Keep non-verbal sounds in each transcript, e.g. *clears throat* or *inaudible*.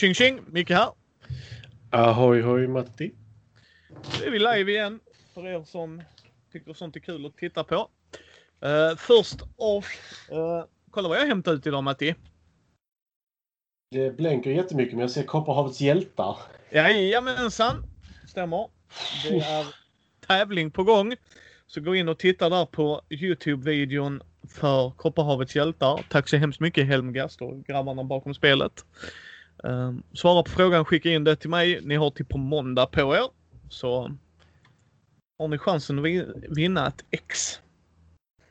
Tjing tjing! Micke här. Ahoy hoj Matti. Nu är vi live igen för er som tycker sånt är kul att titta på. Uh, först off. Uh, kolla vad jag hämtat ut idag Matti. Det blänker jättemycket men jag ser Kopparhavets hjältar. Jajamensan! Stämmer. Det är tävling på gång. Så gå in och titta där på Youtube-videon för Kopparhavets hjältar. Tack så hemskt mycket Helmgast och grabbarna bakom spelet. Um, svara på frågan, skicka in det till mig. Ni har till på måndag på er. Så har ni chansen att vinna ett X.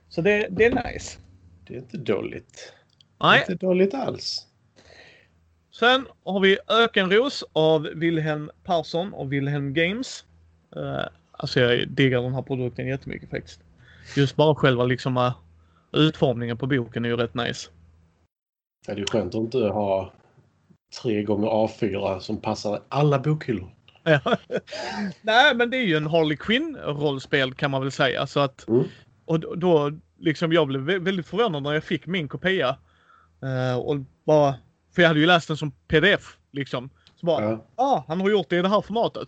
Så det, det är nice. Det är inte dåligt. Nej. Inte dåligt alls. Sen har vi Ökenros av Wilhelm Persson och Wilhelm Games. Uh, alltså jag diggar den här produkten jättemycket faktiskt. Just bara själva liksom uh, utformningen på boken är ju rätt nice. Ja, det är skönt att inte ha tre gånger A4 som passar alla bokhyllor. *laughs* Nej, men det är ju en Harley Quinn-rollspel kan man väl säga. Så att, Mm. och då- liksom jag blev vä- väldigt förvånad när jag fick min kopia. Eh, och bara, för jag hade ju läst den som pdf liksom. Så bara, Ja. ah, han har gjort det i det här formatet.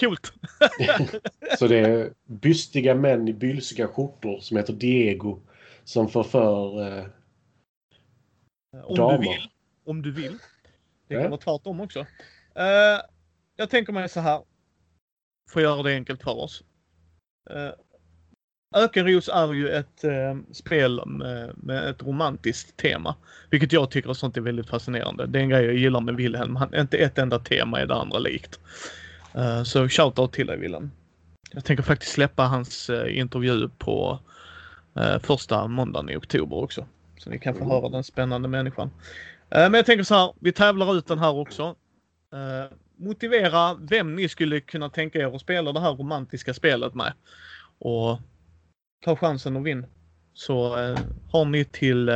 Coolt! *laughs* *laughs* Så det är bystiga män i bylsiga skjortor som heter Diego som förför... Eh, Om Damer. du vill. Om du vill. Det kan vara tvärtom också. Eh, jag tänker mig så här. Får göra det enkelt för oss. Uh, Ökenros är ju ett eh, spel med, med ett romantiskt tema. Vilket jag tycker och sånt är väldigt fascinerande. Det är en grej jag gillar med Wilhelm. Han, inte ett enda tema är det andra likt. Uh, så shoutout till dig Wilhelm. Jag tänker faktiskt släppa hans intervju på första måndagen i oktober också. Så ni kan få Mm. höra den spännande människan. Eh, men jag tänker så här, vi tävlar ut den här också. Eh, motivera vem ni skulle kunna tänka er att spela det här romantiska spelet med. Och ta chansen och vinn. Så eh, har ni till,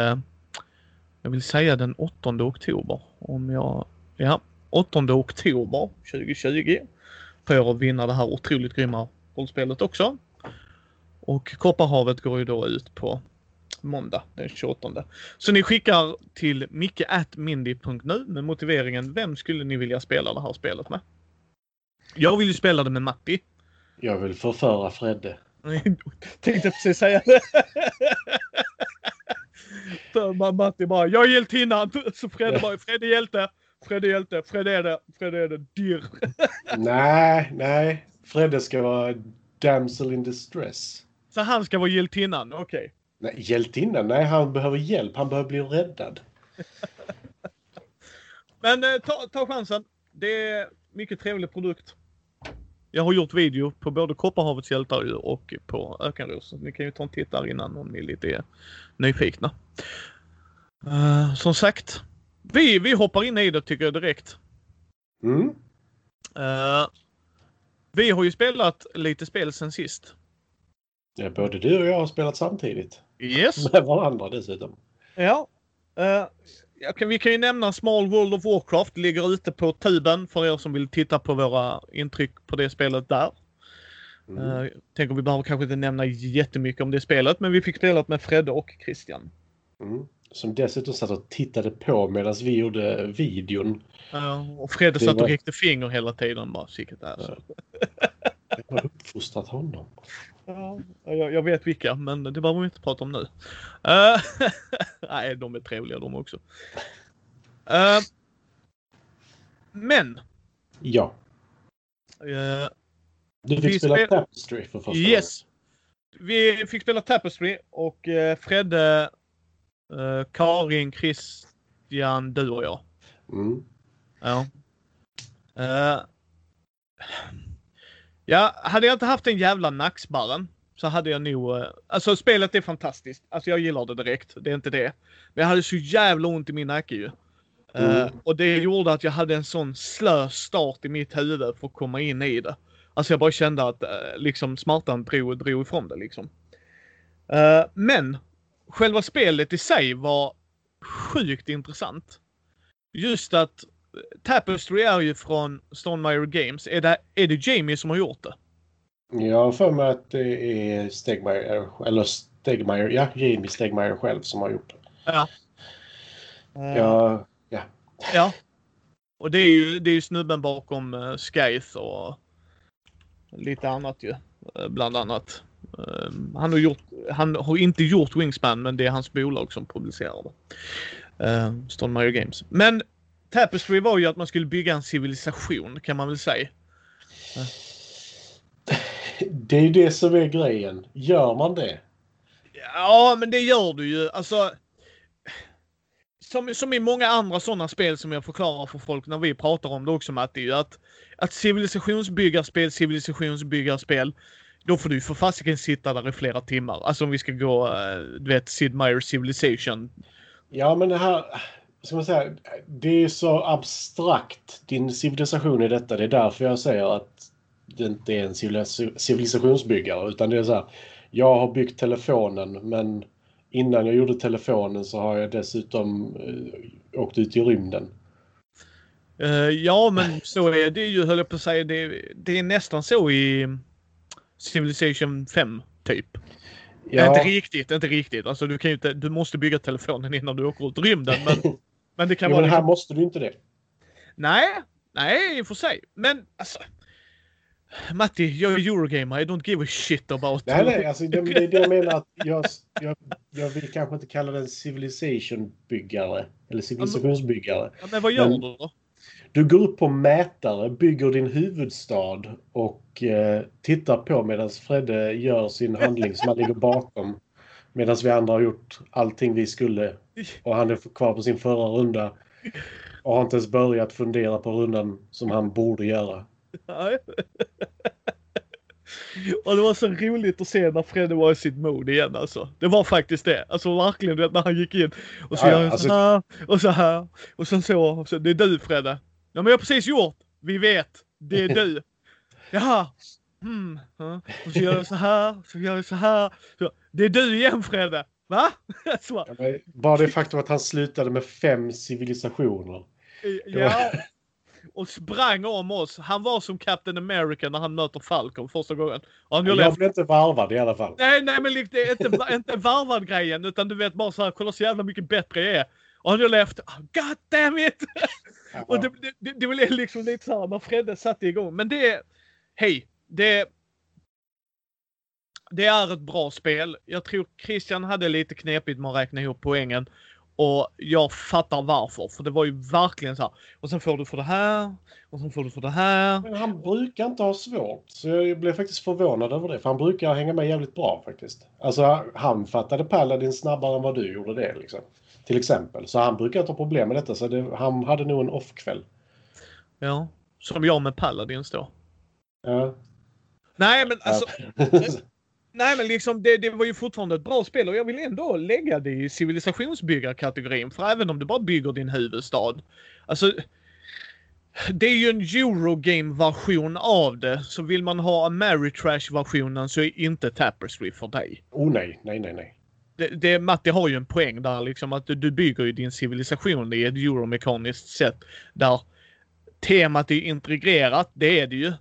jag vill säga den 8 oktober. Om jag, ja, 8 oktober 2020. För er att vinna det här otroligt grymma rollspelet också. Och Kopparhavet går ju då ut på måndag den 28. Så ni skickar till micke.mindy.nu med motiveringen vem skulle ni vilja spela det här spelet med? Jag vill ju spela det med Matti. jag vill förföra Fredde. *laughs* Tänkte precis säga det. *laughs* Matti bara, jag är hjältinnan. Så Fredde bara, Fredde hjälte. Fredde hjälte. Fredde är det. Fredde är det. Dirr. *laughs* nej, nej. Fredde ska vara damsel in distress. Så han ska vara hjältinnan, okej. Nej, hjältinnan? Nej, han behöver hjälp. Han behöver bli räddad. *laughs* Men eh, ta, ta chansen. Det är mycket trevlig produkt. Jag har gjort video på både Kopparhavets hjältar och på Ökenros. Ni kan ju ta en titt där innan om ni lite är nyfikna. Eh, som sagt, vi, vi hoppar in i det tycker jag direkt. Mm. Eh, vi har ju spelat lite spel sen sist. Ja, både du och jag har spelat samtidigt. Yes. *laughs* Med varandra dessutom. Ja. Uh, kan, vi kan ju nämna Small World of Warcraft. Ligger ute på tuben för er som vill titta på våra intryck på det spelet där. Mm. Uh, tänker vi behöver kanske inte nämna jättemycket om det spelet, men vi fick spelat med Fredde och Christian. Mm. Som dessutom satt och tittade på medan vi gjorde videon. Uh, och Fredde Det satt och räckte finger hela tiden. Bara, vilket är så. *laughs* Jag har uppfostrat honom. Ja, jag, jag vet vilka, men det behöver vi inte prata om nu. Eh, *laughs* nej, de är trevliga de också. Eh, men. Ja. eh, Du fick spela spel- Tapestry för första yes. Vi fick spela Tapestry och uh, Fredde, eh, Karin, Christian, du och jag. gången. Mm. Ja. Eh, ja, hade jag inte haft den jävla nacksbarren så hade jag nog... eh, alltså spelet är fantastiskt. Alltså jag gillar det direkt. Det är inte det. Men jag hade så jävla ont i min nacke ju. Eh, Mm. och det gjorde att jag hade en sån slö start i mitt huvud för att komma in i det. Alltså jag bara kände att eh, liksom smärtan drog, drog ifrån det liksom. Eh, men själva spelet i sig var sjukt intressant. Just att Tapestry är ju från Stonemaier Games. Är det, är det Jamie som har gjort det? Jag har för mig att det är Stegmaier, eller Stegmaier, ja, Jamie Stegmaier själv som har gjort det. Ja. Eh, Ja, ja. Ja. Och det är ju, det är ju snubben bakom uh, Skyth och lite annat ju. Uh, bland annat. Uh, han, har gjort, han har inte gjort Wingspan men det är hans bolag som publicerar det. Uh, Stone Mario Games. Men Tapestry var ju att man skulle bygga en civilisation kan man väl säga. Det är ju det som är grejen. Gör man det? Ja, men det gör du ju. Alltså, som, som i många andra sådana spel som jag förklarar för folk när vi pratar om det också Matti, att, att civilisationsbyggarspel, civilisationsbyggarspel, då får du för fasiken sitta där i flera timmar. Alltså om vi ska gå, eh, du vet, Sid Meier's Civilization. Ja, men det här, ska man säga, det är så abstrakt, din civilisation i detta. Det är därför jag säger att det inte är en civilisationsbyggare, utan det är så här, jag har byggt telefonen, men innan jag gjorde telefonen så har jag dessutom uh, åkt ut i rymden. Uh, ja, men *laughs* så är det ju, höll jag på att säga. Det, det är nästan så i Civilization 5, typ. Ja. Inte riktigt, inte riktigt. Alltså du kan ju inte, du måste bygga telefonen innan du åker ut i rymden. Men, *laughs* men det kan jo, vara... Men här liksom... måste du inte det. Nej, nej i och för sig. Men alltså, Matti, jag är Eurogamer. I don't give a shit about... Nej, nej, alltså det, det är det jag menar att jag, jag, jag vill kanske inte kalla den civilization-byggare. Eller civilisationsbyggare. Ja, men vad gör men, du då? Du går upp på mätare, bygger din huvudstad och eh, tittar på medan Fredde gör sin handling som han ligger bakom. Medan vi andra har gjort allting vi skulle. Och han är kvar på sin förra runda. Och har inte ens börjat fundera på rundan som han borde göra. Och det var så roligt att se när Fredde var i sitt mod igen alltså. Det var faktiskt det. Alltså verkligen du vet när han gick in och så ja, gör han alltså... så här och så här och sen så. Och så det är du Fredde. Ja men jag har precis gjort. Vi vet. Det är du. *laughs* Jaha. Mm. Och så gör jag så här. Så gör jag så här. Så. Det är du igen Fredde. Va? *laughs* Ja, bara det faktum att han slutade med fem civilisationer. Ja och sprang om oss. Han var som Captain America när han möter Falcon första gången. Och han jag blev inte varvad i alla fall. Nej, nej, men det är inte, inte varvad grejen utan du vet bara så här, kolla så jävla mycket bättre jag är. Och han levt, oh, God damn it! Ja. *laughs* och det, det, det, blev liksom lite så här när Fredde satte igång. Men det är, hej, det det är ett bra spel. Jag tror Christian hade lite knepigt med att räkna ihop poängen. Och jag fattar varför. För det var ju verkligen så här. Och sen får du för det här. Och sen får du för det här. Men han brukar inte ha svårt. Så jag blev faktiskt förvånad över det. För han brukar hänga med jävligt bra faktiskt. Alltså han fattade Paladin snabbare än vad du gjorde det liksom. Till exempel. Så han brukar inte ha problem med detta. Så det, han hade nog en off-kväll. Ja. Som jag med Paladins då. Ja. Nej men alltså. Nej men liksom det, det var ju fortfarande ett bra spel och jag vill ändå lägga det i civilisationsbyggarkategorin. För även om du bara bygger din huvudstad. Alltså. Det är ju en Eurogame-version av det. Så vill man ha Ameritrash-versionen så är inte Tapestry för dig. Oh nej, nej, nej, nej. Det, det, Matti har ju en poäng där liksom att du, du bygger ju din civilisation i ett euromekaniskt sätt. Där temat är integrerat, det är det ju.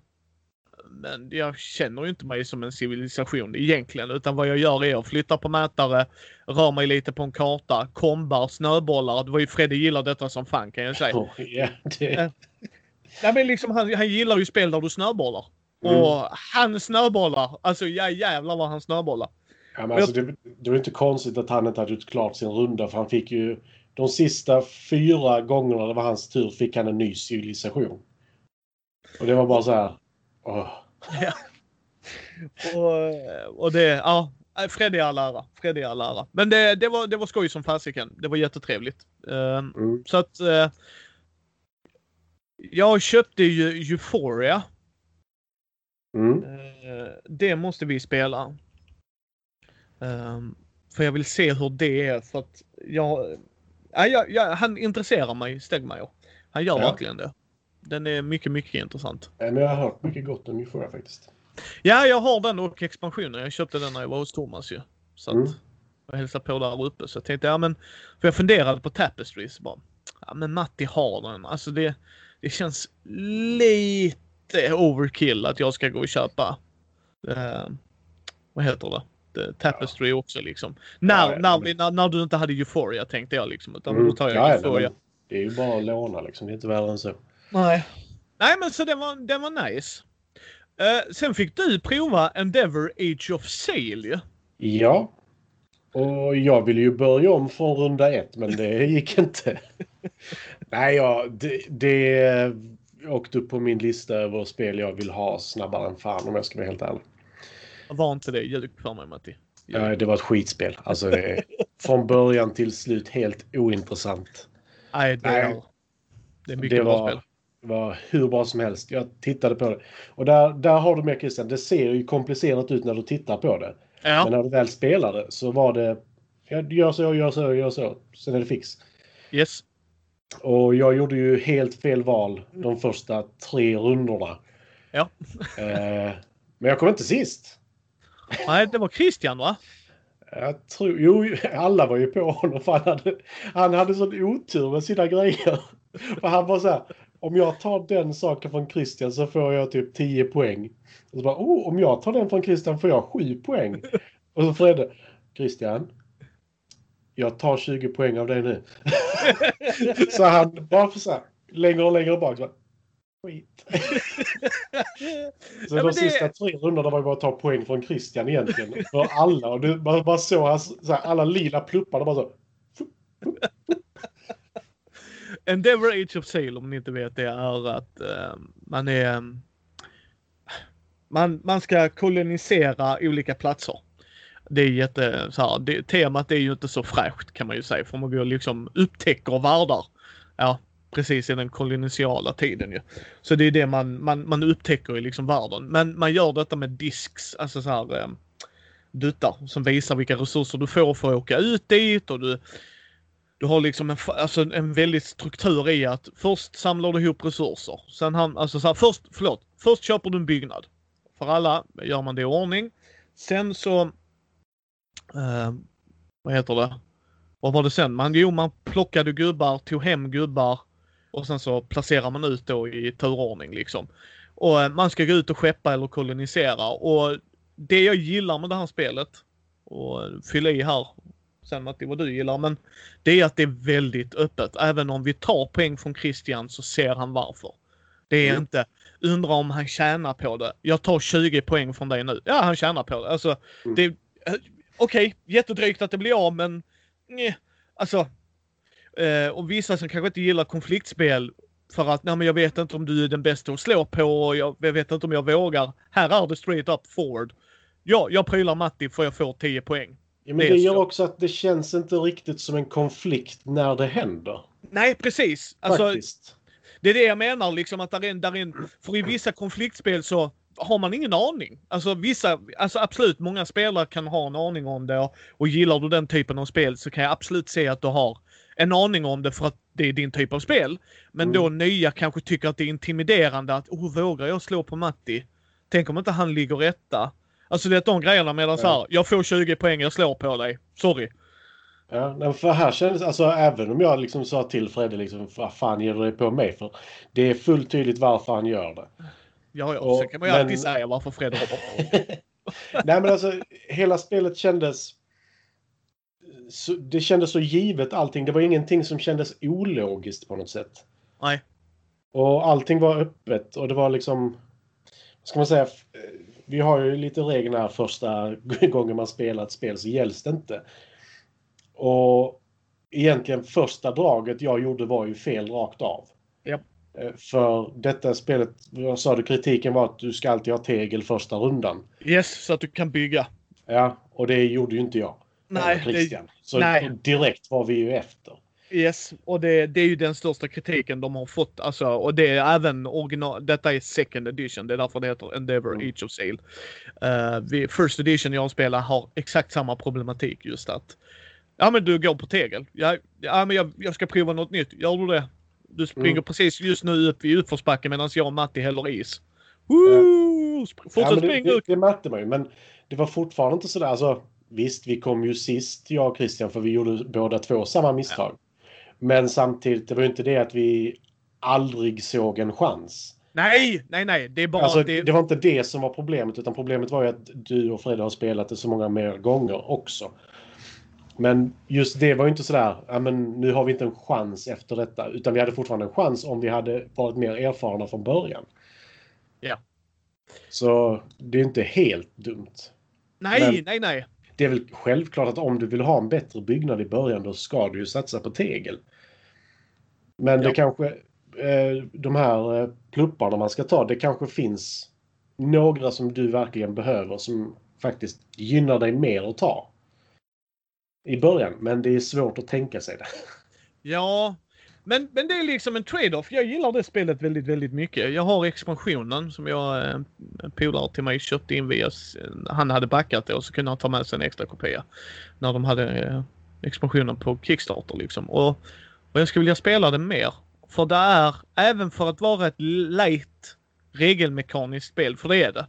Men jag känner ju inte mig som en civilisation egentligen. Utan vad jag gör är att flytta på mätare, rör mig lite på en karta, kombar, snöbollar. Det var ju Fredde gillar detta som fan kan jag säga. *laughs* Oh, yeah, det... Eh, nej, men liksom, han, han gillar ju spel där du snöbollar. Mm. Och han snöbollar. Alltså ja, jävlar vad han snöbollar. Ja, men alltså, det, det var inte konstigt att han inte hade gjort klart sin runda för han fick ju de sista fyra gångerna det var hans tur fick han en ny civilisation. Och det var bara så här. Oh. Ja. och, och det, ja. Freddy är all ära. Freddy är all ära. Men det, det, var, det var skoj som fasiken. Det var jättetrevligt. Uh, mm. Så att uh, jag köpte ju Euphoria. Mm. Uh, det måste vi spela. Ehm, för jag vill se hur det är för att jag... Ja, jag, jag han intresserar mig, Stegmaier. Han gör ja. verkligen det. Den är mycket, mycket intressant. Men jag har hört mycket gott om Euphoria faktiskt. Ja, jag har den och expansionen. Jag köpte den när jag var hos Thomas ju. Så att mm. jag hälsade på där uppe. Så jag tänkte, ja men, för jag funderade på Tapestries bara. Ja men Matti har den. Alltså det, det känns lite overkill att jag ska gå och köpa, eh, vad heter det? Tapestry ja. också liksom. När, ja, när, men... när, när, du inte hade Euphoria tänkte jag liksom. Utan mm. då tar jag ja, Euphoria. det är ju bara att låna liksom. Det är inte värre än så. Nej. Nej, men så den var, den var nice. Uh, sen fick du prova Endeavor Age of Sail ju. Ja. Och jag ville ju börja om från runda ett, men det *laughs* gick inte. Nej, ja, det, det åkte upp på min lista över spel jag vill ha snabbare än fan om jag ska vara helt ärlig. Var inte det ljug för mig, Matti? Ja, det var ett skitspel. Alltså, det är, från början till slut helt ointressant. Nej, det, Nej. Det är mycket Det bra var, spel. Var hur bra som helst. Jag tittade på det. Och där, där har du med Christian. Det ser ju komplicerat ut när du tittar på det. Men Ja, när du väl spelade så var det... Jag gör så, gör så, gör så. Sen är det fix. yes. Och jag gjorde ju helt fel val de första tre rundorna. Ja. Eh, men jag kom inte sist. Nej, det var Christian va? Jag tror, jo, alla var ju på honom för han hade, han hade sån otur med sina grejer. För han var så här, om jag tar den saken från Christian så får jag typ 10 poäng. Och så bara, oh, om jag tar den från Christian får jag 7 poäng. Och så Fredde, Christian, jag tar 20 poäng av dig nu. *laughs* så han bara för så här, längre och längre bak. Så bara, Skit. Så Ja, de det- sista tre rundorna var ju bara att ta poäng från Christian egentligen. För alla. Och du, man bara såg hans, så här, alla lila pluppar. Bara så. Endeavor Age of Sail, om ni inte vet det, är att eh, man är... Ehm, man, man ska kolonisera olika platser. Det är jätte, så här, det, temat är ju inte så fräscht kan man ju säga, för man går liksom upptäcker världar. Ja, precis i den koloniala tiden ju. Så det är det man, man, man upptäcker i liksom världen. Men man gör detta med disks, alltså så här eh, duttar som visar vilka resurser du får för att åka ut dit och du du har liksom en, alltså en väldigt struktur i att först samlar du ihop resurser. Sen han, alltså så här, först, förlåt, först köper du en byggnad. För alla gör man det i ordning. Sen så, eh, vad heter det? Vad var det sen? Man, jo, man plockade gubbar, tog hem gubbar och sen så placerar man ut då i turordning liksom. Och eh, man ska gå ut och skeppa eller kolonisera och det jag gillar med det här spelet och fylla i här sen Matti vad du gillar men det är att det är väldigt öppet. Även om vi tar poäng från Christian så ser han varför. Det är Mm. inte undra om han tjänar på det. Jag tar 20 poäng från dig nu. Ja, han tjänar på det. Alltså, Mm. det... eh, Okej, jättedrygt att det blir av men... Nej, alltså... Eh, och vissa som kanske inte gillar konfliktspel för att nej, men jag vet inte om du är den bästa att slå på och jag, jag vet inte om jag vågar. Här är det straight up forward. Ja, jag prylar Matti för jag får 10 poäng. Ja, men Det det gör så. också att det känns inte riktigt som en konflikt när det händer. Nej, precis. Alltså, Faktiskt. Det är det jag menar, liksom att där är, en- där är en, för i vissa konfliktspel så har man ingen aning. Alltså vissa, alltså absolut många spelare kan ha en aning om det och, gillar du den typen av spel så kan jag absolut se att du har en aning om det för att det är din typ av spel. Men Mm. då nya kanske tycker att det är intimiderande att oh, vågar jag slå på Matti? Tänk om inte han ligger etta. Alltså det är de grejerna medan så här, jag får 20 poäng, jag slår på dig. Sorry. Ja, för här kändes, alltså även om jag liksom sa till Fredde liksom, vad fan ger du dig på mig för? Det är fullt tydligt varför han gör det. Ja, ja, Och- sen kan man ju men- alltid säga varför Fred hoppar *laughs* Nej men alltså hela spelet kändes... Så, det kändes så givet allting. Det var ingenting som kändes ologiskt på något sätt. Nej. Och allting var öppet och det var liksom... Vad ska man säga? Vi har ju lite regler här första *laughs* gången man spelar ett spel så gälls det inte. Och egentligen första draget jag gjorde var ju fel rakt av. Japp. Eh, För detta spelet, vad sa du, kritiken var att du ska alltid ha tegel första rundan. Yes, så att du kan bygga. Ja, och det gjorde ju inte jag. Nej, Eller Christian. Så nej. direkt var vi ju efter. Yes, och det, det är ju den största kritiken de har fått. Alltså, och det är även original. Detta är second edition. Det är därför det heter Endeavor Mm. Age of Sail. Uh, first edition jag spelar har exakt samma problematik just att. Ja men du går på tegel. Ja, ja men jag, jag ska prova något nytt. Gör du det? Du springer Mm. precis just nu upp i utförsbacken medan jag och Matti häller is. Woo! Ja, Fortsätt det, springa det, ut. det märkte man ju, men det var fortfarande inte sådär. Alltså, visst, vi kom ju sist, jag och Christian, för vi gjorde båda två samma misstag. Men samtidigt, det var ju inte det att vi aldrig såg en chans. Nej, nej, nej. Det är bara Alltså, det, det var inte det som var problemet, utan problemet var ju att du och Fredde har spelat det så många mer gånger också. Men just det var ju inte sådär, ja men nu har vi inte en chans efter detta. Utan vi hade fortfarande en chans om vi hade varit mer erfarna från början. Ja. Så det är inte helt dumt. Nej, Men- nej, nej. Det är väl självklart att om du vill ha en bättre byggnad i början då ska du ju satsa på tegel. Men Ja. det kanske, eh, de här eh, plupparna man ska ta, det kanske finns några som du verkligen behöver som faktiskt gynnar dig mer att ta. I början, men det är svårt att tänka sig det. Ja, men, men det är liksom en trade-off. Jag gillar det spelet väldigt, väldigt mycket. Jag har expansionen som jag, eh, en polare till mig köpte in via, han hade backat det och så kunde han ta med sig en extra kopia. När de hade eh, expansionen på Kickstarter liksom. Och, och jag skulle vilja spela det mer. För det är, även för att vara ett light regelmekaniskt spel, för det är det.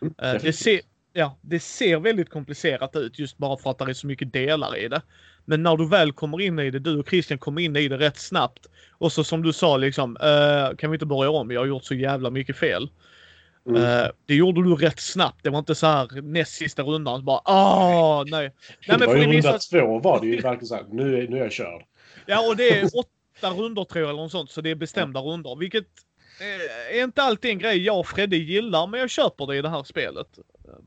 Mm, Eh, Det ser, ja, det ser väldigt komplicerat ut just bara för att det är så mycket delar i det. Men när du väl kommer in i det, du och Christian kommer in i det rätt snabbt. Och så som du sa liksom, eh, kan vi inte börja om? Jag har gjort så jävla mycket fel. Mm. Eh, det gjorde du rätt snabbt. Det var inte så här näst sista rundan så bara ah nej. nej det var ju runda visar- två var det ju verkligen såhär, nu är, nu är jag körd. Ja och det är åtta runder tror jag eller något sånt. Så det är bestämda runder. Vilket är inte alltid en grej jag och Fredde gillar men jag köper det i det här spelet. Ehm,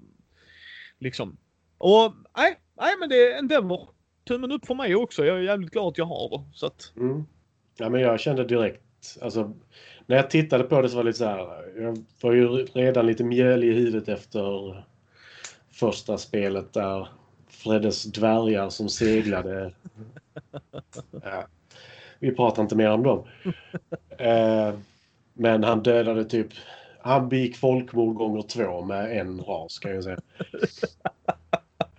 liksom. Och nej, nej men det är Endeavor. Tummen upp för mig också. Jag är jävligt glad att jag har det. Så att, Mm. Ja, men jag kände direkt, alltså när jag tittade på det så var det lite så här, jag var ju redan lite mjölig i huvudet efter första spelet där Freddes dvärgar som seglade. Ja, vi pratar inte mer om dem. Eh, men han dödade typ, han begick folkmord gånger två med en ras kan jag säga.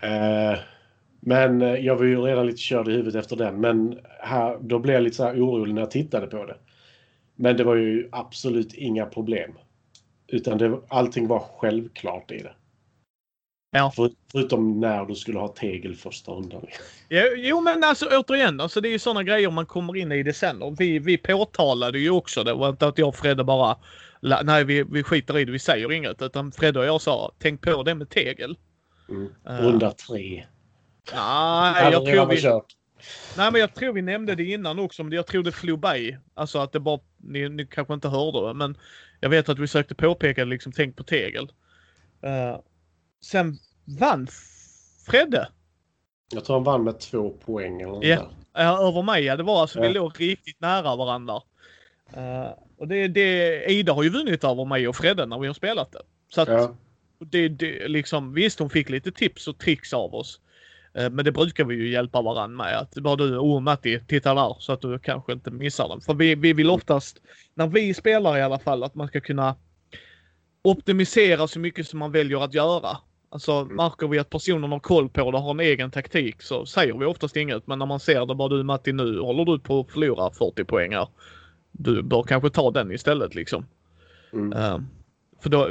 Eh, men eh, jag var ju redan lite körd i huvudet efter den. Men här, då blev jag lite så här orolig när jag tittade på det. Men det var ju absolut inga problem. Utan det, allting var självklart i det. Ja. För, förutom när du skulle ha tegel första rundan. *laughs* Ja, jo men alltså återigen, alltså, det är ju sådana grejer man kommer in i det sen. Och vi, vi påtalade ju också det. Var inte att jag och Fredde bara, nej vi, vi skiter i det, vi säger inget. Utan Fredde och jag sa, tänk på det med tegel. Mm. Ja. Runda tre. Nej, jag tror vi, kört. nej men jag tror vi nämnde det innan också, men jag tror det flog by. Alltså att det bara, ni, ni kanske inte hörde det, men jag vet att vi sökte påpeka det, liksom, tänk på tegel. Eh, sen vann Fredde. Jag tror han vann med två poäng eller något Ja. över mig. Ja, det var alltså, vi Ja. låg riktigt nära varandra. Eh, och det, det, Ida har ju vunnit över mig och Fredde när vi har spelat det. Så att Ja. det, det liksom, visst hon fick lite tips och tricks av oss. Eh, men det brukar vi ju hjälpa varandra med. Att bara du, oh Matti, titta där så att du kanske inte missar den. För vi, vi vill oftast, när vi spelar i alla fall, att man ska kunna optimisera så mycket som man väljer att göra. Alltså märker vi att personen har koll på det har en egen taktik så säger vi oftast inget. Men när man ser det bara du Matti nu håller du på att förlora 40 poäng här. Du bör kanske ta den istället liksom. Mm. Eh, för då,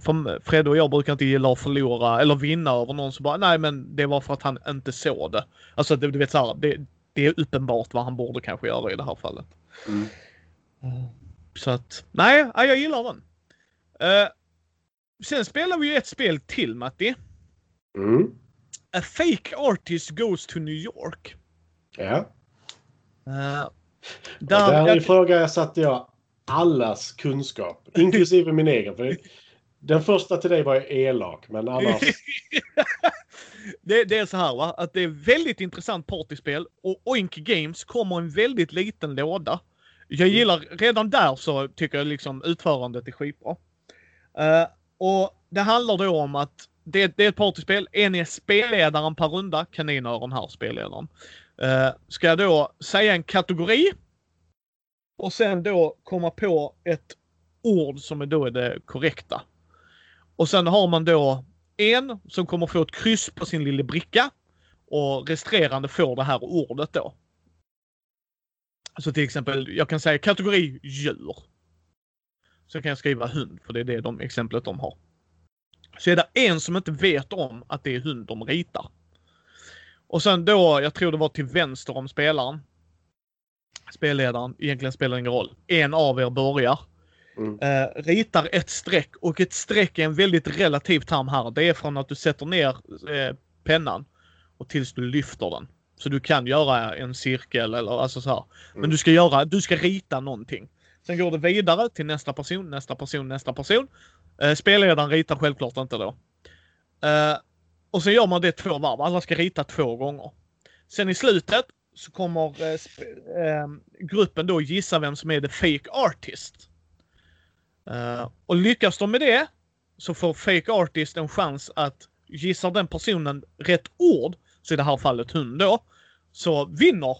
för Fred och jag brukar inte gilla att förlora eller vinna över någon som bara nej men det var för att han inte såg det. Alltså du, du vet såhär, det, det är uppenbart vad han borde kanske göra i det här fallet. Mm. Eh, Så att, nej, ja, jag gillar den. Eh, sen spelar vi ju ett spel till Matti. Mm. A fake artist goes to New York. Ja. Uh, där, där jag, ifrågasatte jag allas kunskap, *laughs* inklusive min egen. För den första till dig var elak, men annars... *laughs* det, det är så här va, att det är väldigt intressant partyspel och Oink Games kommer en väldigt liten låda. Jag gillar, redan där så tycker jag liksom utförandet är skitbra. Eh, och det handlar då om att det, det är ett partyspel. En är spelledaren per runda, kaninöron här, spelledaren. Uh, ska jag då säga en kategori och sen då komma på ett ord som är då är det korrekta. Och sen har man då en som kommer få ett kryss på sin lilla bricka och resterande får det här ordet då. Så till exempel, jag kan säga kategori djur. Så kan jag skriva hund, för det är det de exemplet de har. Så är det en som inte vet om att det är hund de ritar. Och sen då, jag tror det var till vänster om spelaren. Spelledaren, egentligen spelar det ingen roll. En av er börjar. Mm. Eh, ritar ett streck och ett streck är en väldigt relativ term här. Det är från att du sätter ner eh, pennan och tills du lyfter den. Så du kan göra en cirkel eller alltså så här. Men Mm. du ska göra, du ska rita någonting. Sen går det vidare till nästa person, nästa person, nästa person. Eh, spelledaren ritar självklart inte då. Eh, och sen gör man det två varv. Alla ska rita två gånger. Sen i slutet så kommer eh, eh, gruppen då gissa vem som är the fake artist. Eh, och lyckas de med det så får fake artist en chans att gissar den personen rätt ord, så i det här fallet hund då, så vinner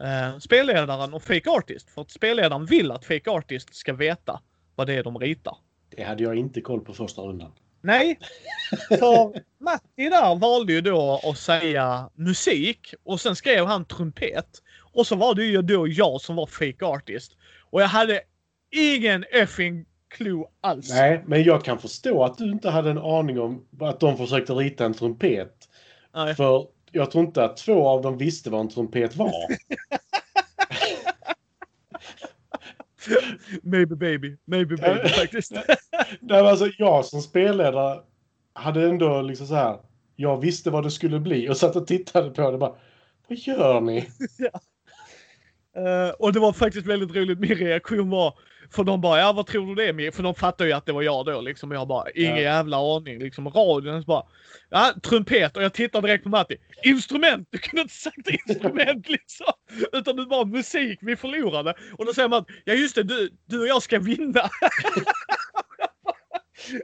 eh, spelledaren och fake artist. För att spelledaren vill att fake artist ska veta vad det är de ritar. Det hade jag inte koll på första rundan. Nej, *laughs* för Matti där valde ju då att säga musik och sen skrev han trumpet. Och så var det ju då jag som var fake artist. Och jag hade ingen effing clue alls. Nej, men jag kan förstå att du inte hade en aning om att de försökte rita en trumpet. Nej. För jag tror inte att två av dem visste vad en trumpet var. *laughs* Maybe baby, maybe baby faktiskt. *laughs* Nej, alltså jag som spelledare hade ändå liksom så här. Jag visste vad det skulle bli och satt och tittade på det bara. Vad gör ni? *laughs* Eh, och det var faktiskt väldigt roligt. Min reaktion var, för de bara, ja vad tror du det är? Mir?" För de fattar ju att det var jag då liksom. Jag bara, ingen Ja. jävla aning. Liksom radion så bara, ja trumpet. Och jag tittar direkt på Matti. Instrument! Du kunde inte sagt instrument *laughs* liksom. Utan du bara musik, vi förlorade. Och då säger man, ja just det, du, du och jag ska vinna. *laughs*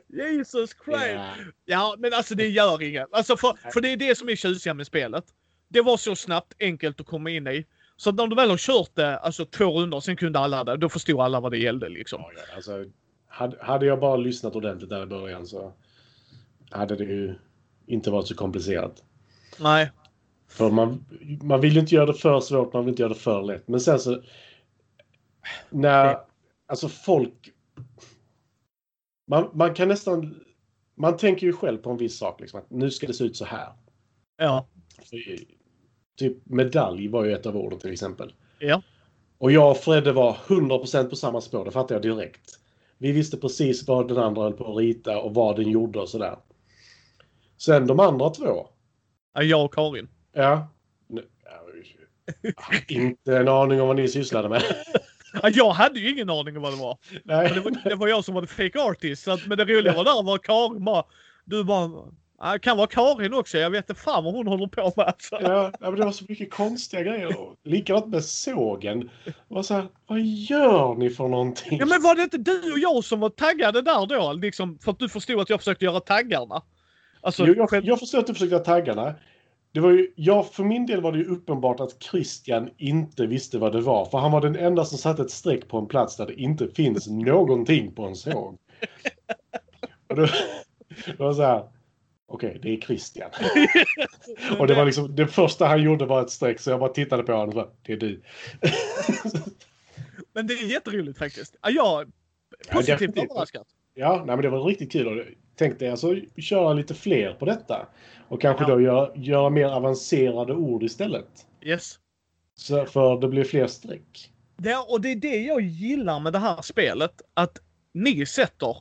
Jesus Christ! Ja. Ja, men alltså det gör inget. Alltså för, för det är det som är tjusiga med spelet. Det var så snabbt, enkelt att komma in i. Så när du väl har kört det, alltså två runder, sen kunde alla det. Då förstod alla vad det gällde liksom. Ja, ja, alltså, hade, hade jag bara lyssnat ordentligt där i början så hade det ju inte varit så komplicerat. Nej. För man, man vill ju inte göra det för svårt, man vill inte göra det för lätt. Men sen så... När... Det- Alltså folk... Man, man kan nästan... Man tänker ju själv på en viss sak. Liksom, att nu ska det se ut så här. Ja. Typ medalj var ju ett av orden till exempel. Ja. Och jag och Fredde var 100% på samma spår, det fattade jag direkt. Vi visste precis vad den andra höll på att rita och vad den gjorde och sådär. Sen de andra två. Ja, Jag och Karin. Ja. Nu- Inte en aning om vad ni sysslade med. Ja, jag hade ju ingen aning om vad det var. Nej. Det, var det var jag som var the fake artist. Så att, men det roliga var där var Karin bara, du bara, det kan vara Karin också. Jag vet inte fan vad hon håller på med. Alltså. Ja, men det var så mycket konstiga grejer. Likadant med sågen. Det var så här, vad gör ni för någonting? Ja men var det inte du och jag som var taggade där då? Liksom, för att du förstod att jag försökte göra taggarna? Alltså, Jo, jag, jag förstår att du försökte ha taggarna. Det var ju, ja, för min del var det ju uppenbart att Christian inte visste vad det var. För han var den enda som satte ett streck på en plats där det inte finns någonting på en såg. *laughs* Och då, det var så här. Okej, det är Christian. *laughs* Och det var liksom, det första han gjorde var ett streck så jag bara tittade på honom och bara, det är du. *laughs* Men det är jätteroligt faktiskt. Ja, Ja, positivt definitivt. överraskad. Ja, nej, men det var riktigt kul. Och tänkte alltså köra lite fler på detta. Och kanske Ja. då göra, göra mer avancerade ord istället. Yes. Så, för det blir fler streck. Det, och det är det jag gillar med det här spelet. Att ni sätter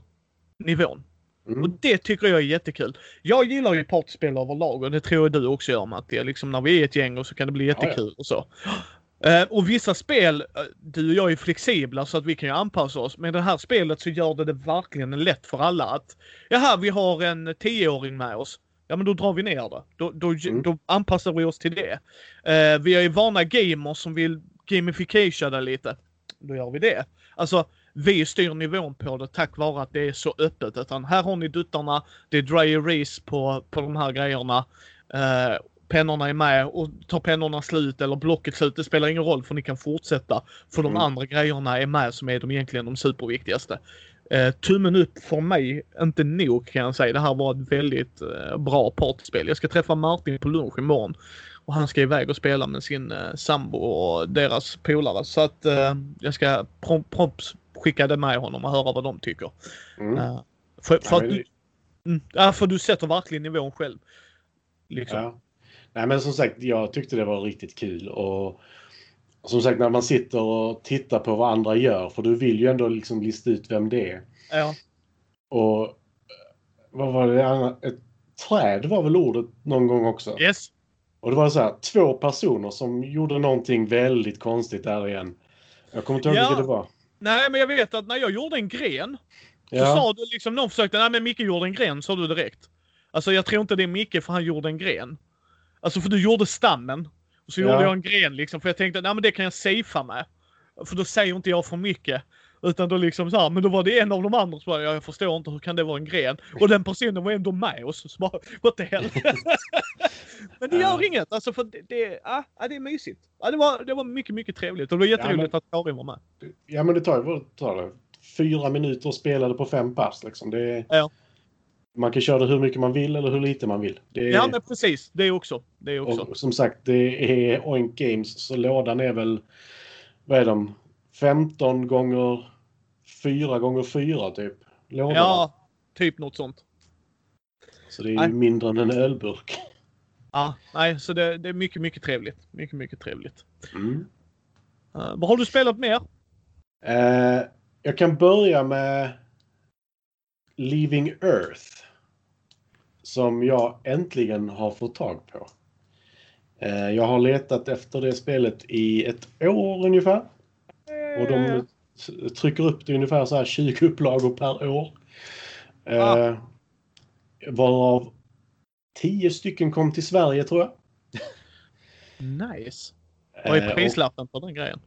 nivån. Och Mm. det tycker jag är jättekul. Jag gillar ju partyspel överlag och det tror jag du också gör Matti. Liksom när vi är ett gäng och så kan det bli Ja, ja. jättekul och så. Eh, och vissa spel, eh, du och jag är flexibla så att vi kan ju anpassa oss. Men det här spelet så gör det det verkligen lätt för alla att Jaha, vi har en tioåring med oss. Ja men då drar vi ner det. Då, då, Mm. då anpassar vi oss till det. Eh, vi är ju vana gamers som vill gamification det lite. Då gör vi det. Alltså vi styr nivån på det tack vare att det är så öppet. Utan här har ni duttarna, det är dry erase på, på de här grejerna. Eh, pennorna är med och tar pennorna slut eller blocket slut, det spelar ingen roll för ni kan fortsätta. För de Mm. andra grejerna är med som är de egentligen de superviktigaste. Eh, tummen upp för mig, inte nog kan jag säga. Det här var ett väldigt eh, bra partyspel. Jag ska träffa Martin på lunch imorgon. Och han ska iväg och spela med sin eh, sambo och deras polare. Så att eh, jag ska prompt prompt skicka det med honom och höra vad de tycker. Mm. Eh, för, för, Ja, men du, mm, ja, för du sätter verkligen nivån själv. Liksom. ja. Nej, men som sagt, jag tyckte det var riktigt kul. Och som sagt, när man sitter och tittar på vad andra gör, för du vill ju ändå liksom lista ut vem det är. Ja. Och eh, vad var det? Ett träd var väl ordet någon gång också? Yes. Och det var så här, två personer som gjorde någonting väldigt konstigt där igen. Jag kommer inte ihåg Ja. vilka det var. Nej, men jag vet att när jag gjorde en gren så Ja. sa du liksom, någon försökte, nej men Micke gjorde en gren, sa du direkt. Alltså jag tror inte det är Micke för han gjorde en gren. Alltså för du gjorde stammen. Och så Ja. gjorde jag en gren liksom, för jag tänkte, nej men det kan jag safea med. För då säger inte jag för mycket. Utan då liksom så här, men då var det en av de andra som bara, jag förstår inte hur kan det vara en gren? Och den personen var ändå med oss. Så bara, what the hell? *laughs* men det gör Ja. inget, alltså för det, det, ja, ja, det är mysigt. Ja, det, var, det var mycket, mycket trevligt och det var jätteroligt att Karin var med. Ja, men det tar ju tar det? fyra minuter spelade på fem pass. Liksom. Det, Ja. Man kan köra det hur mycket man vill eller hur lite man vill. Det, Ja men precis, det också. Det också. och som sagt, det är Oink Games, så lådan är väl, vad är de, 15 gånger 4 gånger 4 typ. Lådorna. Ja, typ något sånt. Så det är Nej. ju mindre än en ölburk. Ja, nej, så det, det är mycket, mycket trevligt. Mycket, mycket trevligt. Mm. Uh, vad har du spelat mer? Eh, jag kan börja med Leaving Earth. Som jag äntligen har fått tag på. Eh, jag har letat efter det spelet i ett år ungefär. Och de trycker upp det ungefär så här 20 upplagor per år. Eh, Ah. Varav 10 stycken kom till Sverige tror jag. Nice. Vad Eh, är och- prislappen på den grejen?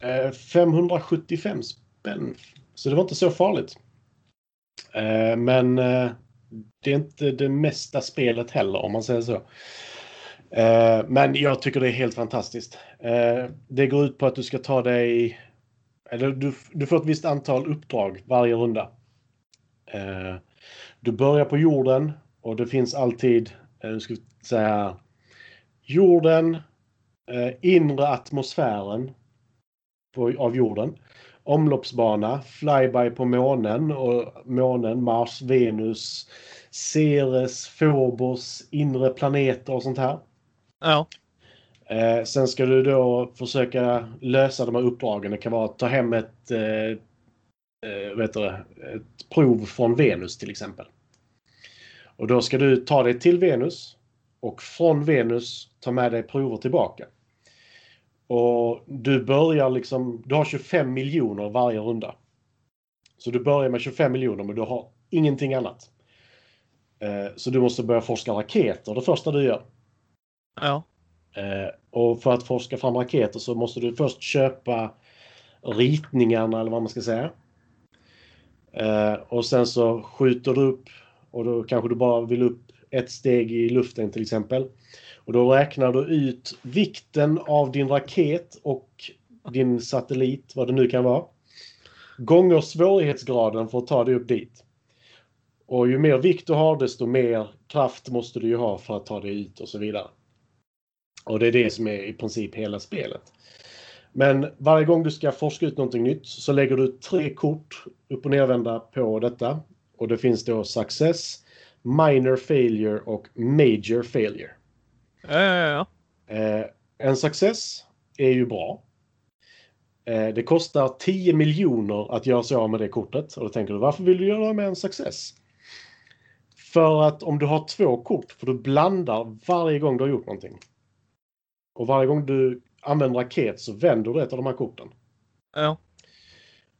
Eh, 575 spänn. Så det var inte så farligt. Eh, Men eh, det är inte det mesta spelet heller om man säger så. Eh, Men jag tycker det är helt fantastiskt. Eh, Det går ut på att du ska ta dig... Eller du, du får ett visst antal uppdrag varje runda. Eh, Du börjar på jorden och det finns alltid, eh, nu ska vi säga, jorden, eh, inre atmosfären på, av jorden. Omloppsbana, flyby på månen och månen, Mars, Venus, Ceres, Phobos, inre planeter och sånt här. Ja. Eh, sen ska du då försöka lösa de här uppdragen. Det kan vara att ta hem ett, eh, eh vet du, ett prov från Venus till exempel. Och då ska du ta dig till Venus och från Venus ta med dig prover tillbaka. Och du börjar liksom, du har 25 miljoner varje runda. Så du börjar med 25 miljoner men du har ingenting annat. Eh, så du måste börja forska raketer det första du gör. Ja. Eh, och för att forska fram raketer så måste du först köpa ritningarna eller vad man ska säga. Eh, och sen så skjuter du upp och då kanske du bara vill upp ett steg i luften till exempel. Och då räknar du ut vikten av din raket och din satellit, vad det nu kan vara. Gånger svårighetsgraden för att ta dig upp dit. Och ju mer vikt du har desto mer kraft måste du ju ha för att ta dig ut och så vidare. Och det är det som är i princip hela spelet. Men varje gång du ska forska ut någonting nytt så lägger du tre kort upp och nervända på detta. Och det finns då Success, Minor Failure och Major Failure. Ja, ja, ja. Eh, en Success är ju bra. Eh, det kostar 10 miljoner att göra sig av med det kortet. Och då tänker du, varför vill du göra med en Success? För att om du har två kort får du blanda varje gång du har gjort någonting. Och varje gång du använder raket så vänder du ett av de här korten. ja.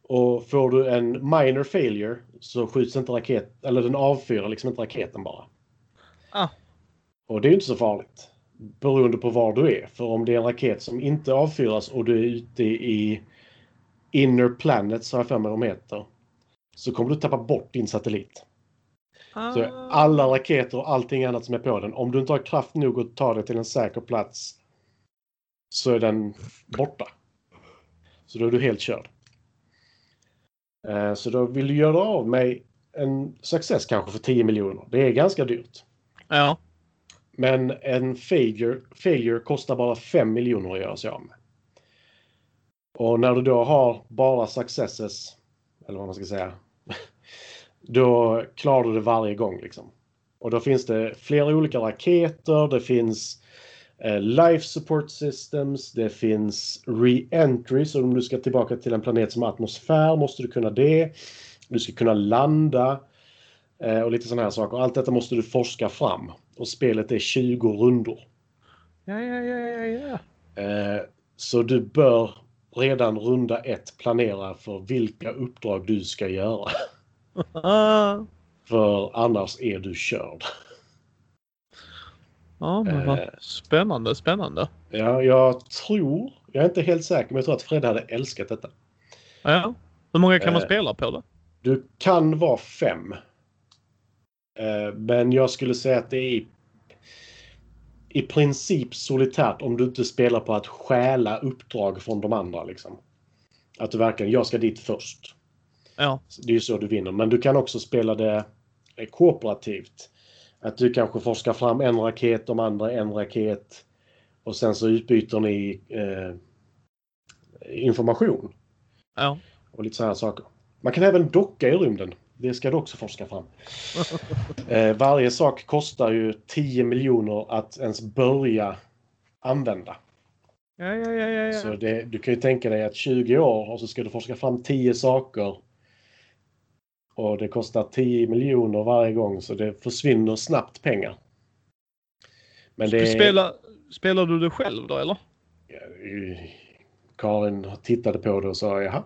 Och får du en minor failure så skjuts inte raket, eller den avfyrar liksom inte raketen bara. Ah. Och det är ju inte så farligt. Beroende på var du är. För om det är en raket som inte avfyras och du är ute i inner planets, har jag för mig de heter. Så kommer du tappa bort din satellit. Så Ah. alla raketer och allting annat som är på den. Om du inte har kraft nog att ta dig till en säker plats så är den borta. Så då är du helt körd. Eh, Så då vill du göra av med en success kanske för 10 miljoner. Det är ganska dyrt. Ja. Men en failure, failure kostar bara 5 miljoner att göra sig av med. Och när du då har bara successes, eller vad man ska säga, *laughs* då klarar du det varje gång. Liksom. Och då finns det flera olika raketer, det finns life support systems, det finns re-entry, så om du ska tillbaka till en planet som atmosfär måste du kunna det. Du ska kunna landa eh, och lite sådana här saker. Allt detta måste du forska fram. Och spelet är 20 rundor. Ja, ja, ja, ja, ja. Eh, så du bör redan runda ett planera för vilka uppdrag du ska göra. *laughs* Ah. För annars är du körd. Ja, men vad Eh. spännande, spännande. Ja, jag tror, jag är inte helt säker, men jag tror att Fred hade älskat detta. Ja. Hur många kan man Eh. spela på det? Du kan vara fem. Eh, Men jag skulle säga att det är i, i princip solitärt om du inte spelar på att stjäla uppdrag från de andra. Liksom. Att du verkligen, jag ska dit först. Ja. Det är ju så du vinner. Men du kan också spela det kooperativt. Att du kanske forskar fram en raket, de andra en raket. Och sen så utbyter ni eh, information Ja. och lite sådana saker. Man kan även docka i rymden. Det ska du också forska fram. *laughs* Eh, varje sak kostar ju 10 miljoner att ens börja använda. Ja, ja, ja. Så det, du kan ju tänka dig att 20 år och så ska du forska fram 10 saker. Och det kostar 10 miljoner varje gång så det försvinner snabbt pengar. Men det Spela, spelar du det själv då eller? Karin tittade på det och sa jaha.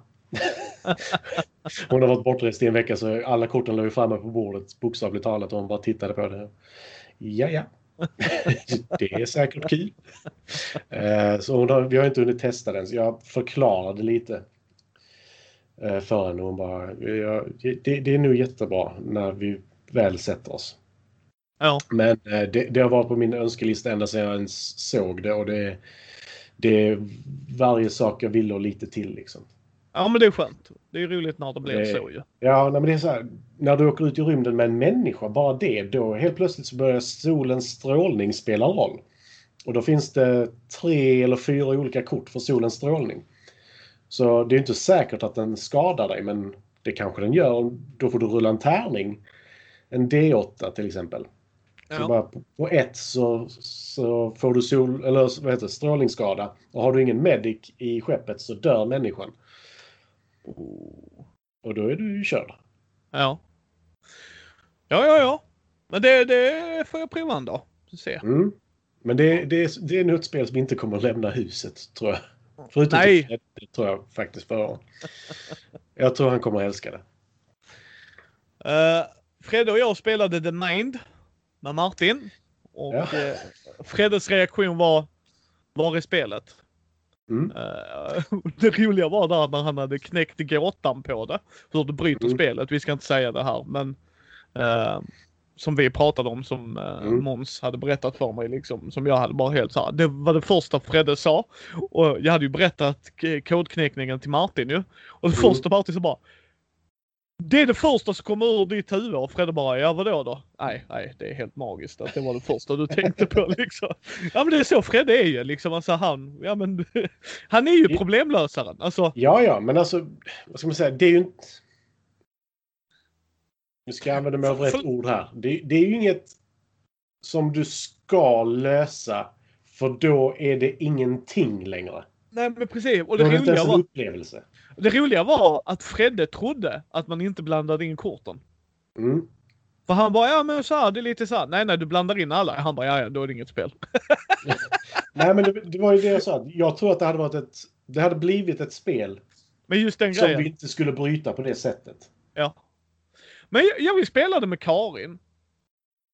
*laughs* hon har varit bortrest i en vecka så alla korten låg framme på bordet bokstavligt talat och hon bara tittade på det. Ja, ja. *laughs* det är säkert kul. Eh, Så har, vi har inte hunnit testa den så jag förklarade lite för henne. Hon bara, ja, det, det är nog jättebra när vi väl sätter oss. Ja. Men eh, det, det har varit på min önskelista ända sedan jag ens såg det och det, det är varje sak jag vill och lite till liksom. Ja, men det är skönt. Det är roligt när det blir Det- så ju. Ja, men det är så här, när du åker ut i rymden med en människa, bara det, då helt plötsligt så börjar solens strålning spela roll. Och då finns det tre eller fyra olika kort för solens strålning. Så det är inte säkert att den skadar dig, men det kanske den gör. Då får du rulla en tärning. En D8 till exempel. Ja. på, ett så, så får du sol, eller vad heter det, strålningsskada. Och har du ingen medic i skeppet så dör människan. Och då är du ju körd. Ja. Ja, ja, ja. Men det, det får jag prova en dag. Se. Mm. Men det, det, är, det är nog ett spel som inte kommer att lämna huset, tror jag. Förutom Nej. Fred, det tror jag faktiskt för Jag tror han kommer att älska det. Uh, Fredde och jag spelade The Mind med Martin. Och Ja. eh, Freddes reaktion var Var är spelet? Mm. Eh, *laughs* det roliga var där när han hade knäckt gåtan på det. Hur du bryter Mm. spelet. Vi ska inte säga det här men som vi pratade om som uh, Mm. Måns hade berättat för mig liksom. Som jag hade bara helt så här. Det var det första Fredde sa. Och jag hade ju berättat kodknäckningen till Martin ju. Och det Mm. första Martin så bara. Det är det första som kommer ur ditt huvud och Fredde bara, ja vadå då? Nej, nej, det är helt magiskt att det var det första du tänkte på *laughs* liksom. Ja men det är så Fredde är ju liksom. Alltså han, ja men *laughs* han är ju problemlösaren. Alltså, Ja, ja, men alltså, vad ska man säga, det är ju inte... Nu ska jag använda mig av rätt ord här. Det, det är ju inget som du ska lösa, för då är det ingenting längre. nej men precis. Och det det roliga, var, upplevelse. det roliga var att Fredde trodde att man inte blandade in korten. Mm. För han bara, ja men så här, det är lite så här. Nej nej, du blandar in alla. Han bara, ja ja, då är det inget spel. *laughs* Nej, men det, det var ju det jag sa. Jag tror att det hade varit ett... Det hade blivit ett spel Men just den som grejen. vi inte skulle bryta på det sättet. Ja. Men jag, jag vill spela det med Karin.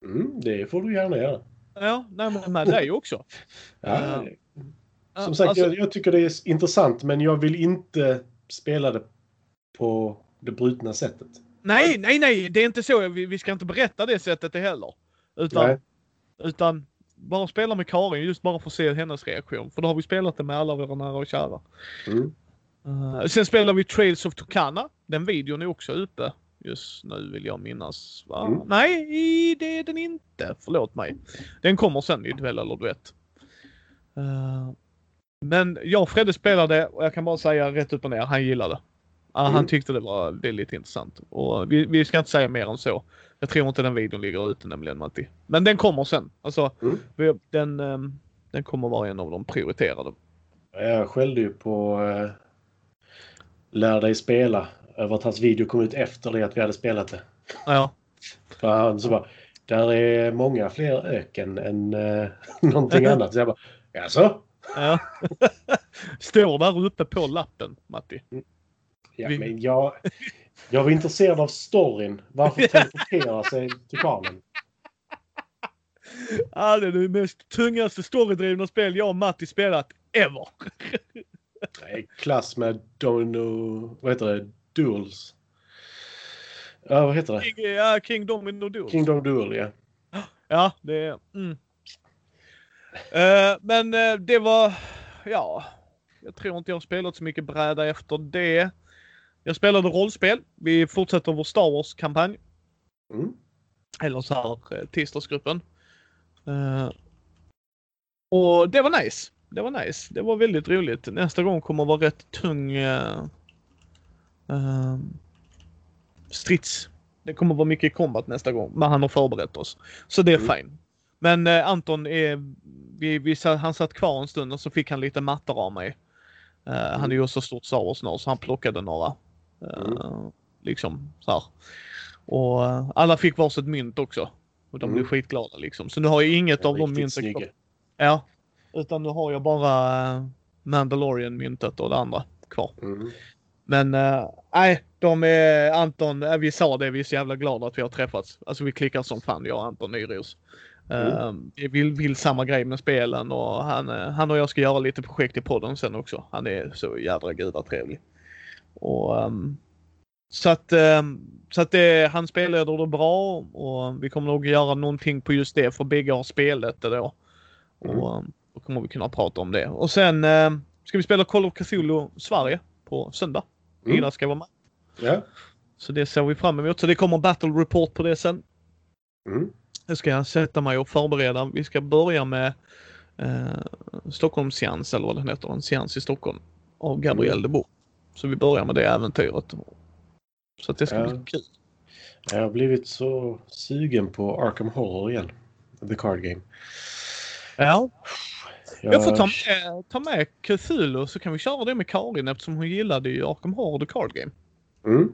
Mm, det får du gärna göra. Ja, nej men med dig också. *laughs* Ja, Ja, som sagt, alltså- jag, jag tycker det är intressant, men jag vill inte spela det på det brutna sättet. Nej, nej, nej, det är inte så. Vi, vi ska inte berätta det sättet heller. Utan, Nej. utan bara spela med Karin just bara för att se hennes reaktion. För då har vi spelat det med alla våra nära och kära. Mm. Uh, sen spelar vi Trails of Tucana. Den videon är också ute just nu vill jag minnas. Va? Mm. Nej, det är den inte. Förlåt mig. Den kommer sen i Duell eller Duett. Uh, men jag och Fredde spelade och jag kan bara säga rätt upp och ner, han gillade det. Ja, Han Mm. tyckte det var väldigt intressant. Och vi, vi ska inte säga mer än så. Jag tror inte den videon ligger ute nämligen Matti. Men den kommer sen. Alltså, Mm. vi, den, ehm, den kommer vara en av de prioriterade. Jag skällde ju på uh, Lär dig spela över att hans video kom ut efter det att vi hade spelat det. Ja. För han så bara, där är många fler öken än uh, *laughs* någonting annat. Så jag bara, jaså? Ja. *laughs* Står där uppe på lappen, Matti. Ja, Vi- men jag, jag var intresserad av storyn. Varför *laughs* teleporterar sig titanen? Ja, det är det mest tungaste storydrivna spel jag och Matti spelat ever. Det är klass med Domino... Vad heter det? Duels. Ja, vad heter det? King, ja, King Domino Duel. Kingdom Duel, ja. Ja, det är... Mm. Eh, men eh, det var... Ja. Jag tror inte jag har spelat så mycket bräda efter det. Jag spelade rollspel. Vi fortsätter vår Star Wars-kampanj. Mm. Eller så här eh, tisdagsgruppen. Eh, och det var nice. Det var nice. Det var väldigt roligt. Nästa gång kommer vara rätt tung uh, strids. Det kommer vara mycket combat nästa gång. Men han har förberett oss. Så det är Mm. fine. Men eh, Anton är, vi, vi, han satt kvar en stund och så fick han lite mattor av mig. Eh, Han är ju också stort Star Wars så han plockade några. Eh, Mm. Liksom så här. Och eh, alla fick varsitt mynt också. Och de Mm. blev skitglada liksom. Så nu har jag inget av de mynten kvar. Ja. Utan nu har jag bara uh, Mandalorian-myntet och det andra kvar. Mm. Men eh, nej, de är Anton, eh, vi sa det, vi är så jävla glada att vi har träffats. Alltså vi klickar som fan jag och Anton Nyros. Uh, vi vill, vill samma grej med spelen och han, eh, han och jag ska göra lite projekt i podden sen också. Han är så jädra gudatrevlig. Och, ehm, så att, ehm, så att det, han spelleder det bra och vi kommer nog göra någonting på just det för bägge har spelat det då. Mm. Och ehm, då kommer vi kunna prata om det. Och sen ehm, ska vi spela Call of Cthulhu Sverige på söndag. Mm. Ida ska vara med. Ja. Så det ser vi fram emot. Så det kommer Battle Report på det sen. Mm. Ska jag sätta mig och förbereda. Vi ska börja med eh, Stockholms seans eller vad den heter. En seans i Stockholm. Av Gabriel Mm. de Boer. Så vi börjar med det äventyret. Så att det ska Ja. bli kul. Jag har blivit så sugen på Arkham Horror igen. The Card Game. Ja. Jag får ta med, ta med Cthulhu så kan vi köra det med Karin eftersom hon gillade ju Arkham Horror The Card Game. Mm.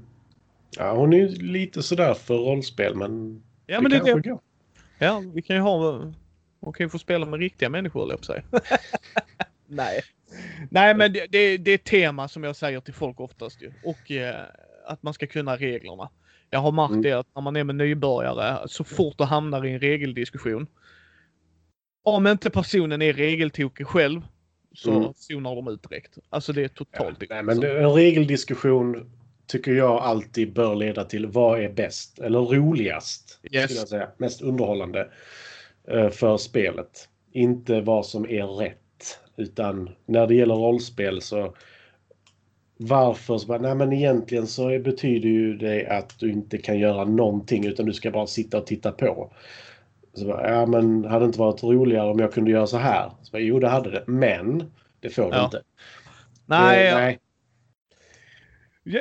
Ja, hon är ju lite sådär för rollspel men Ja men det, kanske det, går. ja, vi kan ju ha... Hon kan ju få spela med riktiga människor höll jag på säga. *laughs* Nej. Nej men det, det, det är ett tema som jag säger till folk oftast ju. Och eh, att man ska kunna reglerna. Jag har märkt Mm. det att när man är med nybörjare, så fort du hamnar i en regeldiskussion. Om inte personen är regeltokig själv så Mm. zonar de ut direkt. Alltså det är totalt Nej, men en regeldiskussion tycker jag alltid bör leda till vad är bäst eller roligast. Yes. Skulle jag säga. Mest underhållande eh, för spelet. Inte vad som är rätt. Utan när det gäller rollspel så varför? Så bara, nej men egentligen så betyder ju det att du inte kan göra någonting utan du ska bara sitta och titta på. Så bara, ja men hade det inte varit roligare om jag kunde göra så här? Så bara, jo det hade det. Men det får du Ja. inte. Nej, Eh, nej.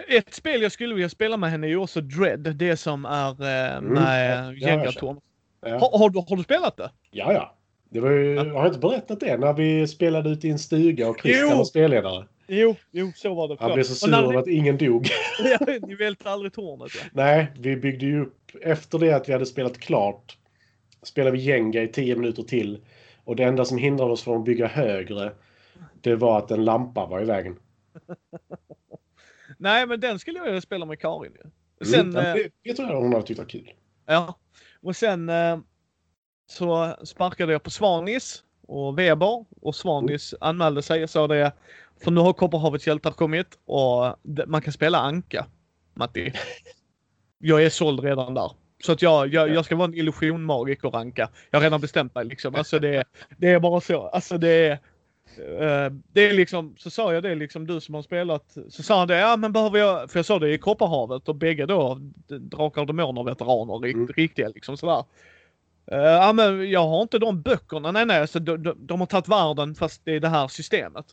Ett spel jag skulle vilja spela med henne är ju också Dread. Det som är eh, Mm, med ja, Jenga-torn. Ja. Har, har, du, har du spelat det? Ja, ja. Det var ju, Ja. har jag inte berättat det? När vi spelade ute i en stuga och Christian Jo. var spelledare. Jo, jo så var det. Han blev så sur över ni- att ingen dog. *laughs* *laughs* Ja, Ni välte aldrig tornet ja. Nej, vi byggde ju upp... Efter det att vi hade spelat klart spelade vi Jenga i tio minuter till. Och det enda som hindrade oss från att bygga högre det var att en lampa var i vägen. *laughs* Nej men den skulle jag vilja spela med Karin ju. Sen, mm. ja, eh, det, det tror jag hon hade tyckt var kul. ja. Och sen eh, så sparkade jag på Svanis och Weber och Svanis anmälde sig och sa det. För nu har Kopparhavets hjältar kommit och man kan spela Anka. Matti. *laughs* Jag är såld redan där. Så att jag, jag, jag ska vara en illusionmagiker ranka. Jag har redan bestämt mig liksom. Alltså det, *laughs* det är bara så. Alltså det är... eh, det är liksom, så sa jag det liksom du som har spelat. Så sa han det, ja men behöver jag, för jag sa det i Kopparhavet och bägge då Drakar och Demoner veteraner, rikt, Mm. riktiga liksom sådär. Eh, ja men jag har inte de böckerna, nej nej, så de, de, de har tagit världen fast det är det här systemet.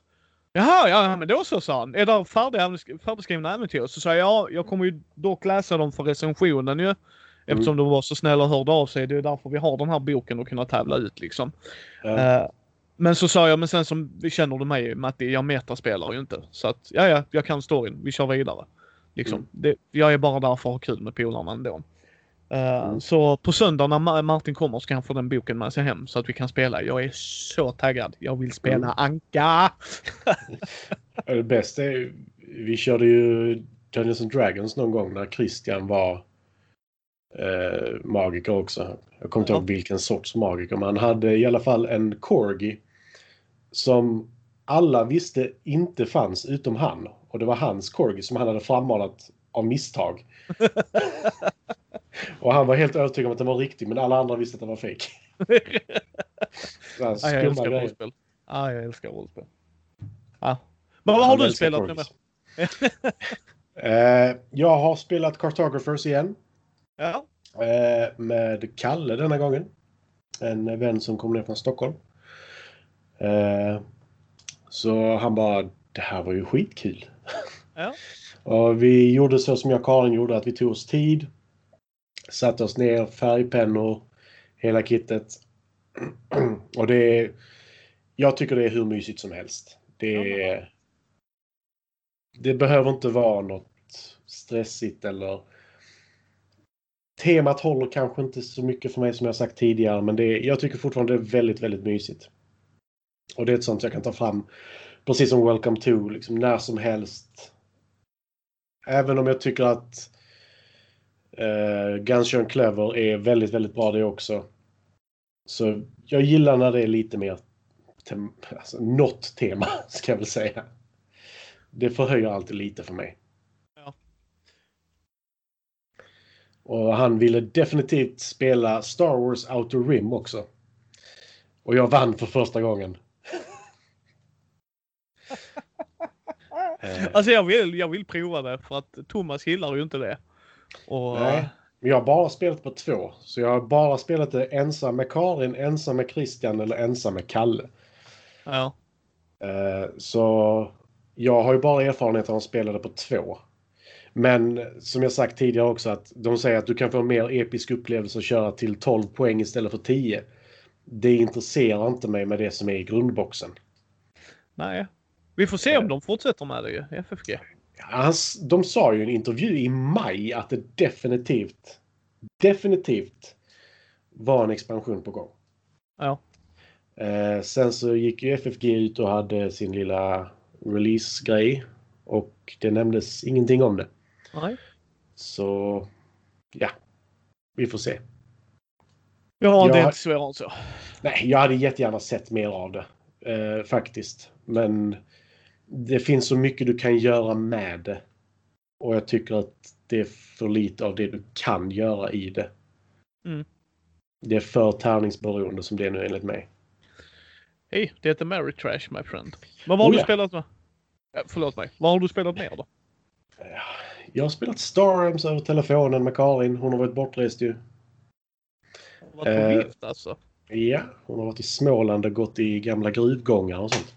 Jaha, ja men då så sa han. Är det färdiga, färdigskrivna äventyr? Så sa jag, ja jag kommer ju dock läsa dem för recensionen ju. Eftersom de var så snälla och hörde av sig. Det är därför vi har den här boken och kunna tävla ut liksom. Ja. Eh, men så sa jag, men sen som känner du mig Matti, jag metaspelar ju inte. Så att, ja ja, jag kan storyn, vi kör vidare. Liksom. Mm. Det, jag är bara där för att ha kul med polarna ändå. Eh, Mm. Så på söndag när Ma- Martin kommer ska han få den boken med sig hem så att vi kan spela. Jag är så taggad. Jag vill spela Mm. Anka! *laughs* Det bästa är vi körde ju Dungeons and Dragons någon gång när Christian var eh, magiker också. Jag kommer inte ihåg vilken sorts magiker, men han hade i alla fall en corgi som alla visste inte fanns utom han. Och det var hans corgi som han hade frammanat av misstag. *laughs* och han var helt övertygad om att den var riktig, men alla andra visste att den var *laughs* här Ja, jag älskar grejer. rollspel. Ja, jag älskar rollspel. Men vad har du spelat med? *laughs* Eh, jag har spelat Cartographers igen. Ja. Eh, med Kalle denna gången. En vän som kom ner från Stockholm. Eh, så han bara, det här var ju skitkul. *laughs* Ja. och vi gjorde så som jag och Karin gjorde, att vi tog oss tid. Satte oss ner, färgpennor, hela kittet. *clears throat* och det är, jag tycker det är hur mysigt som helst. Det, är, det behöver inte vara något stressigt eller Temat håller kanske inte så mycket för mig som jag sagt tidigare men det är, jag tycker fortfarande det är väldigt, väldigt mysigt. Och det är ett sånt jag kan ta fram precis som Welcome to, liksom när som helst. Även om jag tycker att eh, Guns Clever är väldigt, väldigt bra det också. Så jag gillar när det är lite mer tem- alltså, något tema, *laughs* ska jag väl säga. Det förhöjer alltid lite för mig. Ja. Och han ville definitivt spela Star Wars Outer Rim också. Och jag vann för första gången. *laughs* Alltså jag vill, jag vill prova det för att Thomas gillar ju inte det. Och, Nej. Men jag har bara spelat på två. Så jag har bara spelat det ensam med Karin, ensam med Christian eller ensam med Kalle. Ja. Eh, Så jag har ju bara erfarenhet av att spela det på två. Men som jag sagt tidigare också att de säger att du kan få en mer episk upplevelse och köra till 12 poäng istället för 10. Det intresserar inte mig med det som är i grundboxen. Nej. Vi får se om de fortsätter med det ju, FFG. De sa ju i en intervju i maj att det definitivt, definitivt var en expansion på gång. Ja. Eh, sen så gick ju FFG ut och hade sin lilla release-grej. Och det nämndes ingenting om det. Nej. Så ja, vi får se. Ja, det är Jag- inte svårare än så. Nej, jag hade jättegärna sett mer av det. Eh, faktiskt. Men det finns så mycket du kan göra med det. Och jag tycker att det är för lite av det du kan göra i det. Mm. Det är för tärningsberoende som det är nu enligt mig. Hej, det heter Mary Trash my friend. Men vad har Oh, du ja. spelat med? Ja, förlåt mig. Vad har du spelat mer då? Jag har spelat Star Realms över telefonen med Karin. Hon har varit bortrest ju. Har du varit på Eh. vift alltså? Ja, hon har varit i Småland och gått i gamla gruvgångar och sånt.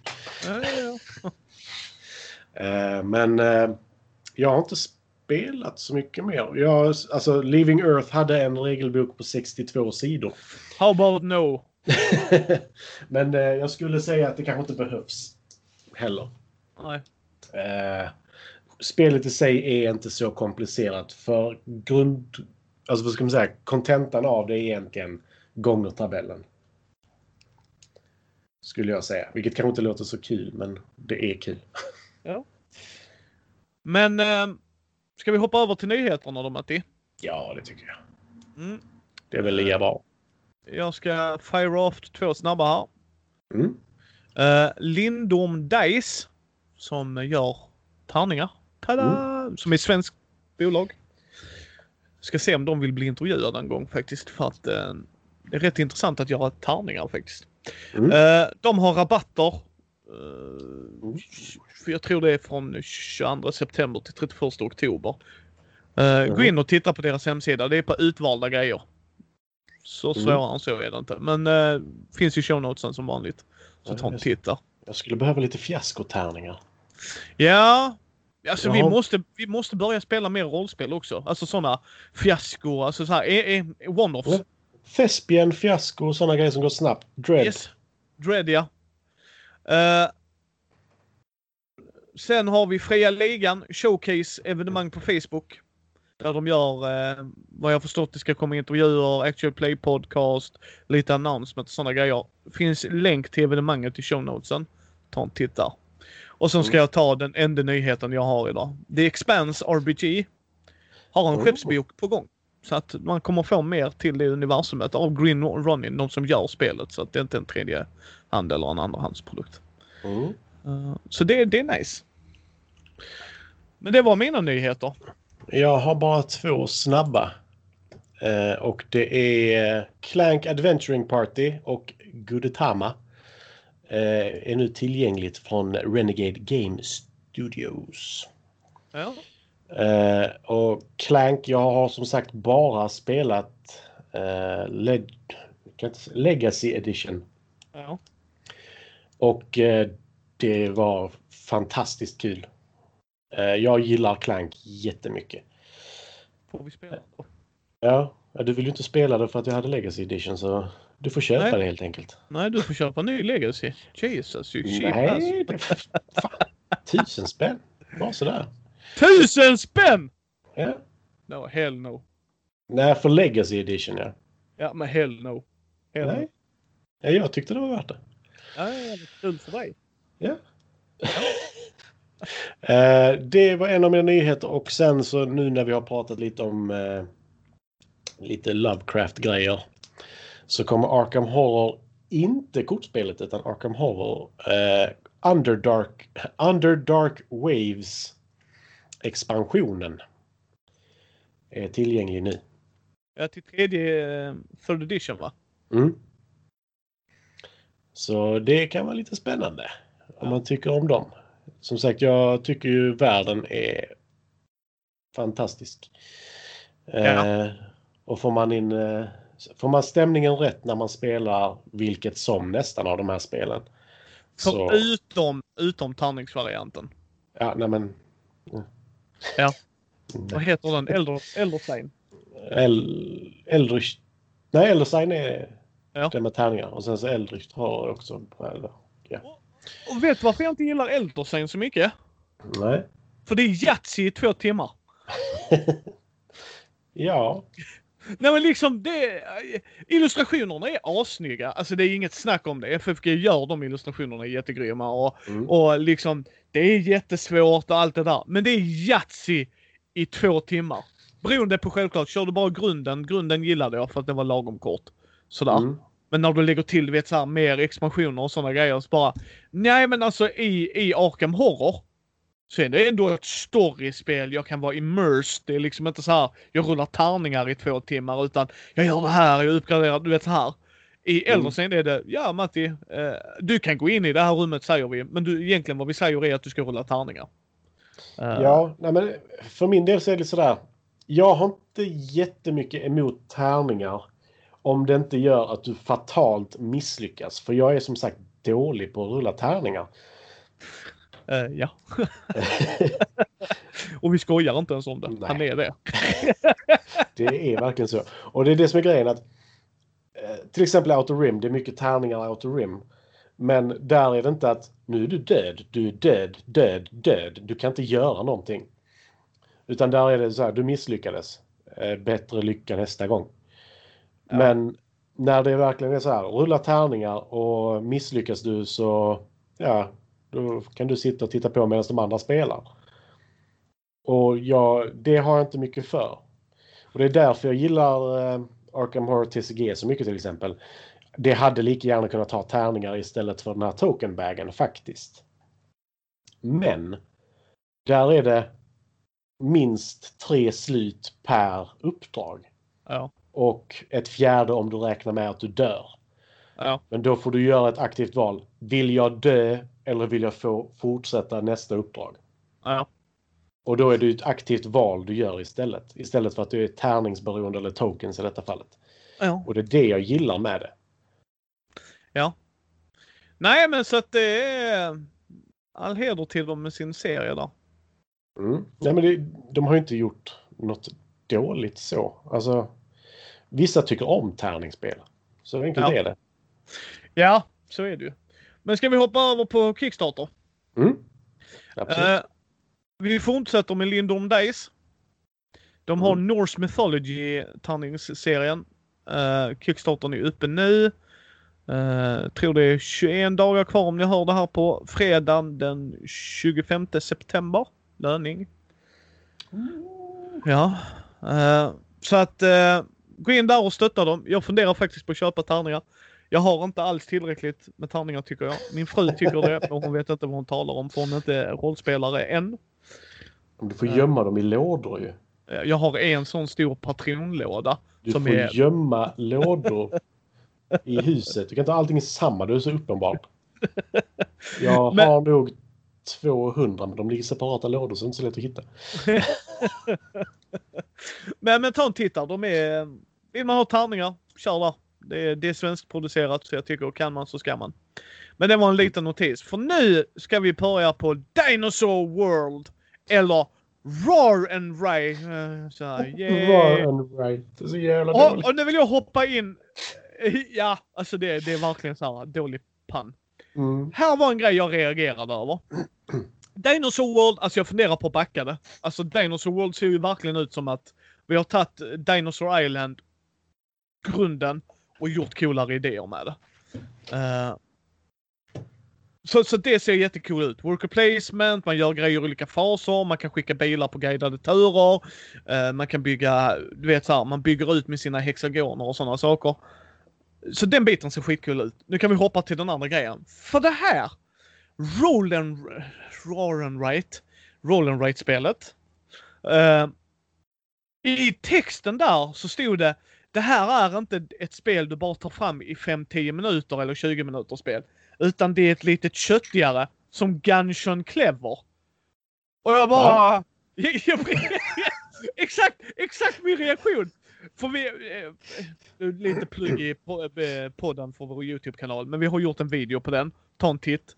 Ja, ja, ja. *laughs* Eh, men eh, jag har inte spelat så mycket mer. Jag, alltså, Living Earth hade en regelbok på 62 sidor. How about no? *laughs* men jag skulle säga att det kanske inte behövs heller. Nej. Eh, spelet i sig är inte så komplicerat för grund... Alltså vad ska man säga? Kontentan av det är egentligen gånger tabellen. Skulle jag säga. Vilket kanske inte låter så kul, men det är kul. Men eh, ska vi hoppa över till nyheterna då Matti? Ja, det tycker jag. Mm. Det är väl lika bra. Jag ska fire off två snabba här. Mm. Uh, Lindom Dice som gör tärningar. Tada! Som är svenskt bolag. Ska se om de vill bli intervjuade en gång faktiskt för att eh, det är rätt intressant att göra tärningar faktiskt. Mm. Eh, de har rabatter. eh, för jag tror det är från 22 september till 31 oktober. Eh, Gå Mhm. in och titta på deras hemsida. Det är på utvalda grejer. Så Mm. svårare än så är det inte. Men uh, finns ju show notesen som vanligt. Så Ja, ta en titt där. Jag skulle behöva lite fiaskotärningar. Ja, alltså vi måste, vi måste börja spela mer rollspel också. Alltså sådana fiasko, alltså så här, eh, eh, one-offs. Ja. Thespian, fiasko och sådana grejer som går snabbt. Dread. Yes. Dread ja. Eh, sen har vi Fria Ligan, showcase evenemang på Facebook. Där de gör, eh, vad jag förstått, det ska komma intervjuer, actual play podcast, lite announcement och sådana grejer. Finns länk till evenemanget i show notesen. Ta en titt där. Och sen ska Mm. jag ta den enda nyheten jag har idag. The Expanse RBG har en Oh. skeppsbok på gång. Så att man kommer få mer till det universumet av Green Ronin, de som gör spelet. Så att det är inte en tredje hand eller en andrahandsprodukt. Mm. Uh, så det, det är nice. Men det var mina nyheter. Jag har bara två snabba. Eh, och det är Clank Adventuring Party och Gudetama. Eh, är nu tillgängligt från Renegade Game Studios. Ja. Eh, och Clank, jag har som sagt bara spelat eh, Leg- Legacy Edition. ja. Och eh, det var fantastiskt kul. Eh, jag gillar Clank jättemycket. Får vi spela då? Ja, ja, du vill ju inte spela det för att jag hade Legacy Edition så du får köpa Nej. det helt enkelt. Nej, du får köpa ny Legacy. Jesus, you cheap. Nej, det, fan, tusen spänn. Bara sådär. Tusen spänn! Ja. No, hell no. Nej, för Legacy Edition ja. Ja, men hell no. Hell Nej. no. ja. Jag tyckte det var värt det. Ja, kul för dig. Ja. Eh, det var en av mina nyheter och sen så nu när vi har pratat lite om eh, lite Lovecraft-grejer så kommer Arkham Horror, inte kortspelet utan Arkham Horror, eh, Underdark, Underdark Waves expansionen är tillgänglig nu. Ja, till tredje eh, third edition va? Mm. Så det kan vara lite spännande om Ja. man tycker om dem. Som sagt, jag tycker ju världen är fantastisk. Ja. Eh, och får man in eh, får man stämningen rätt när man spelar vilket som nästan av de här spelen. Så, Förutom utom tärningsvarianten. ja, nej men. Ja. Mm. Vad heter den? Elder, Elderstein? El, Eldritch. Nej, Eldersign är Ja. det med tärningar. Och sen så Eldritch har också. Och vet du varför jag inte gillar Elderstein så mycket? Nej. För det är Yatzy i två timmar. *laughs* ja. Nej men liksom det... Illustrationerna är assnygga. Alltså det är inget snack om det. FFG gör de illustrationerna jättegrymma och, Mm. och liksom det är jättesvårt och allt det där. Men det är Yatzy i två timmar. Beroende på självklart, kör du bara grunden, grunden gillade jag för att den var lagom kort. Sådär. Mm. Men när du lägger till, du vet så här, mer expansioner och sådana grejer så bara... Nej men alltså i, i Arkham Horror så är det ändå ett storyspel. Jag kan vara immersed. Det är liksom inte så här, jag rullar tärningar i två timmar utan jag gör det här, jag uppgraderar, du vet så här. I Mm. Eldersen är det, ja Matti, eh, du kan gå in i det här rummet säger vi, men du, egentligen vad vi säger är att du ska rulla tärningar. Eh, Ja, nej men för min del så är det sådär. Jag har inte jättemycket emot tärningar om det inte gör att du fatalt misslyckas. För jag är som sagt dålig på att rulla tärningar. Eh, ja. *laughs* Och vi skojar inte ens om det. Nej. Han är det. *laughs* Det är verkligen så. Och det är det som är grejen att eh, till exempel Outer Rim, det är mycket tärningar i Outer Rim. Men där är det inte att nu är du död, du är död, död, död. Du kan inte göra någonting. Utan där är det så här, du misslyckades. Eh, bättre lycka nästa gång. Ja. Men när det verkligen är så här, rulla tärningar och misslyckas du så ja, då kan du sitta och titta på medan de andra spelar. Och jag, det har jag inte mycket för. Och det är därför jag gillar eh, Arkham Horror TCG så mycket till exempel. Det hade lika gärna kunnat ta tärningar istället för den här tokenbagen faktiskt. Men där är det minst tre slut per uppdrag. Ja. Och ett fjärde om du räknar med att du dör. Ja. Men då får du göra ett aktivt val. Vill jag dö eller vill jag få fortsätta nästa uppdrag? Ja. Och då är det ett aktivt val du gör istället. Istället för att du är tärningsberoende eller tokens i detta fallet. Ja. Och det är det jag gillar med det. Nej men så att det är all heder till dem med sin serie där. Mm. Nej, men det, de har ju inte gjort något dåligt så. Alltså, vissa tycker om tärningsspel. Så enkelt Ja. är det. Ja, så är det ju. Men ska vi hoppa över på Kickstarter? Mm. Eh, vi fortsätter med Lindom Days. De har Mm. Norse Mythology tärningsserien. Uh, Kickstartern är uppe nu. Uh, tror det är 21 dagar kvar om ni hör det här på fredagen den 25 september. Löning. Ja. eh, så att eh, gå in där och stötta dem. Jag funderar faktiskt på att köpa tärningar. Jag har inte alls tillräckligt med tärningar tycker jag. Min fru tycker det och hon vet inte vad hon talar om för hon är inte rollspelare än. Du får gömma dem i lådor ju. Eh, Jag har en sån stor patronlåda. Du Som får är- gömma lådor i huset. Du kan inte ha allting i samma, det är så uppenbart. Jag *laughs* Men- har nog 200 men de ligger i separata lådor så det är inte så lätt att hitta. *laughs* Men, men ta en titt där. De är, vill man ha tärningar, kör där. Det är, det är svenskproducerat så jag tycker kan man så ska man. Men det var en liten notis. För nu ska vi börja på Dinosaur World. Eller Roar and Ray. Eh, Så här, yay. Var and right. Det är så jävla Och, dåligt. och nu vill jag hoppa in. Ja, alltså det, det är verkligen så här dålig pann. Mm. Här var en grej jag reagerade över. Dinosaur World, alltså jag funderar på att backa det. Alltså Dinosaur World ser ju verkligen ut som att vi har tagit Dinosaur Island, grunden, och gjort coolare idéer med det. Uh, så, så det ser jättekul ut. Worker placement, man gör grejer i olika faser, man kan skicka bilar på guidade turer. Uh, man kan bygga, du vet såhär, man bygger ut med sina hexagoner och sådana saker. Så den biten ser skitkul ut. Nu kan vi hoppa till den andra grejen. För det här, Roll and, Roll and Write, Roll and Write-spelet. Uh, I texten där så stod det det här är inte ett spel du bara tar fram i 5-10 minuter eller 20 minuter spel. Utan det är ett litet köttigare som Gunshon Clever. Och jag bara... Jag, *laughs* *laughs* exakt, exakt min reaktion! För vi, eh, lite plugg i eh, podden för vår YouTube-kanal, men vi har gjort en video på den. Ta en titt.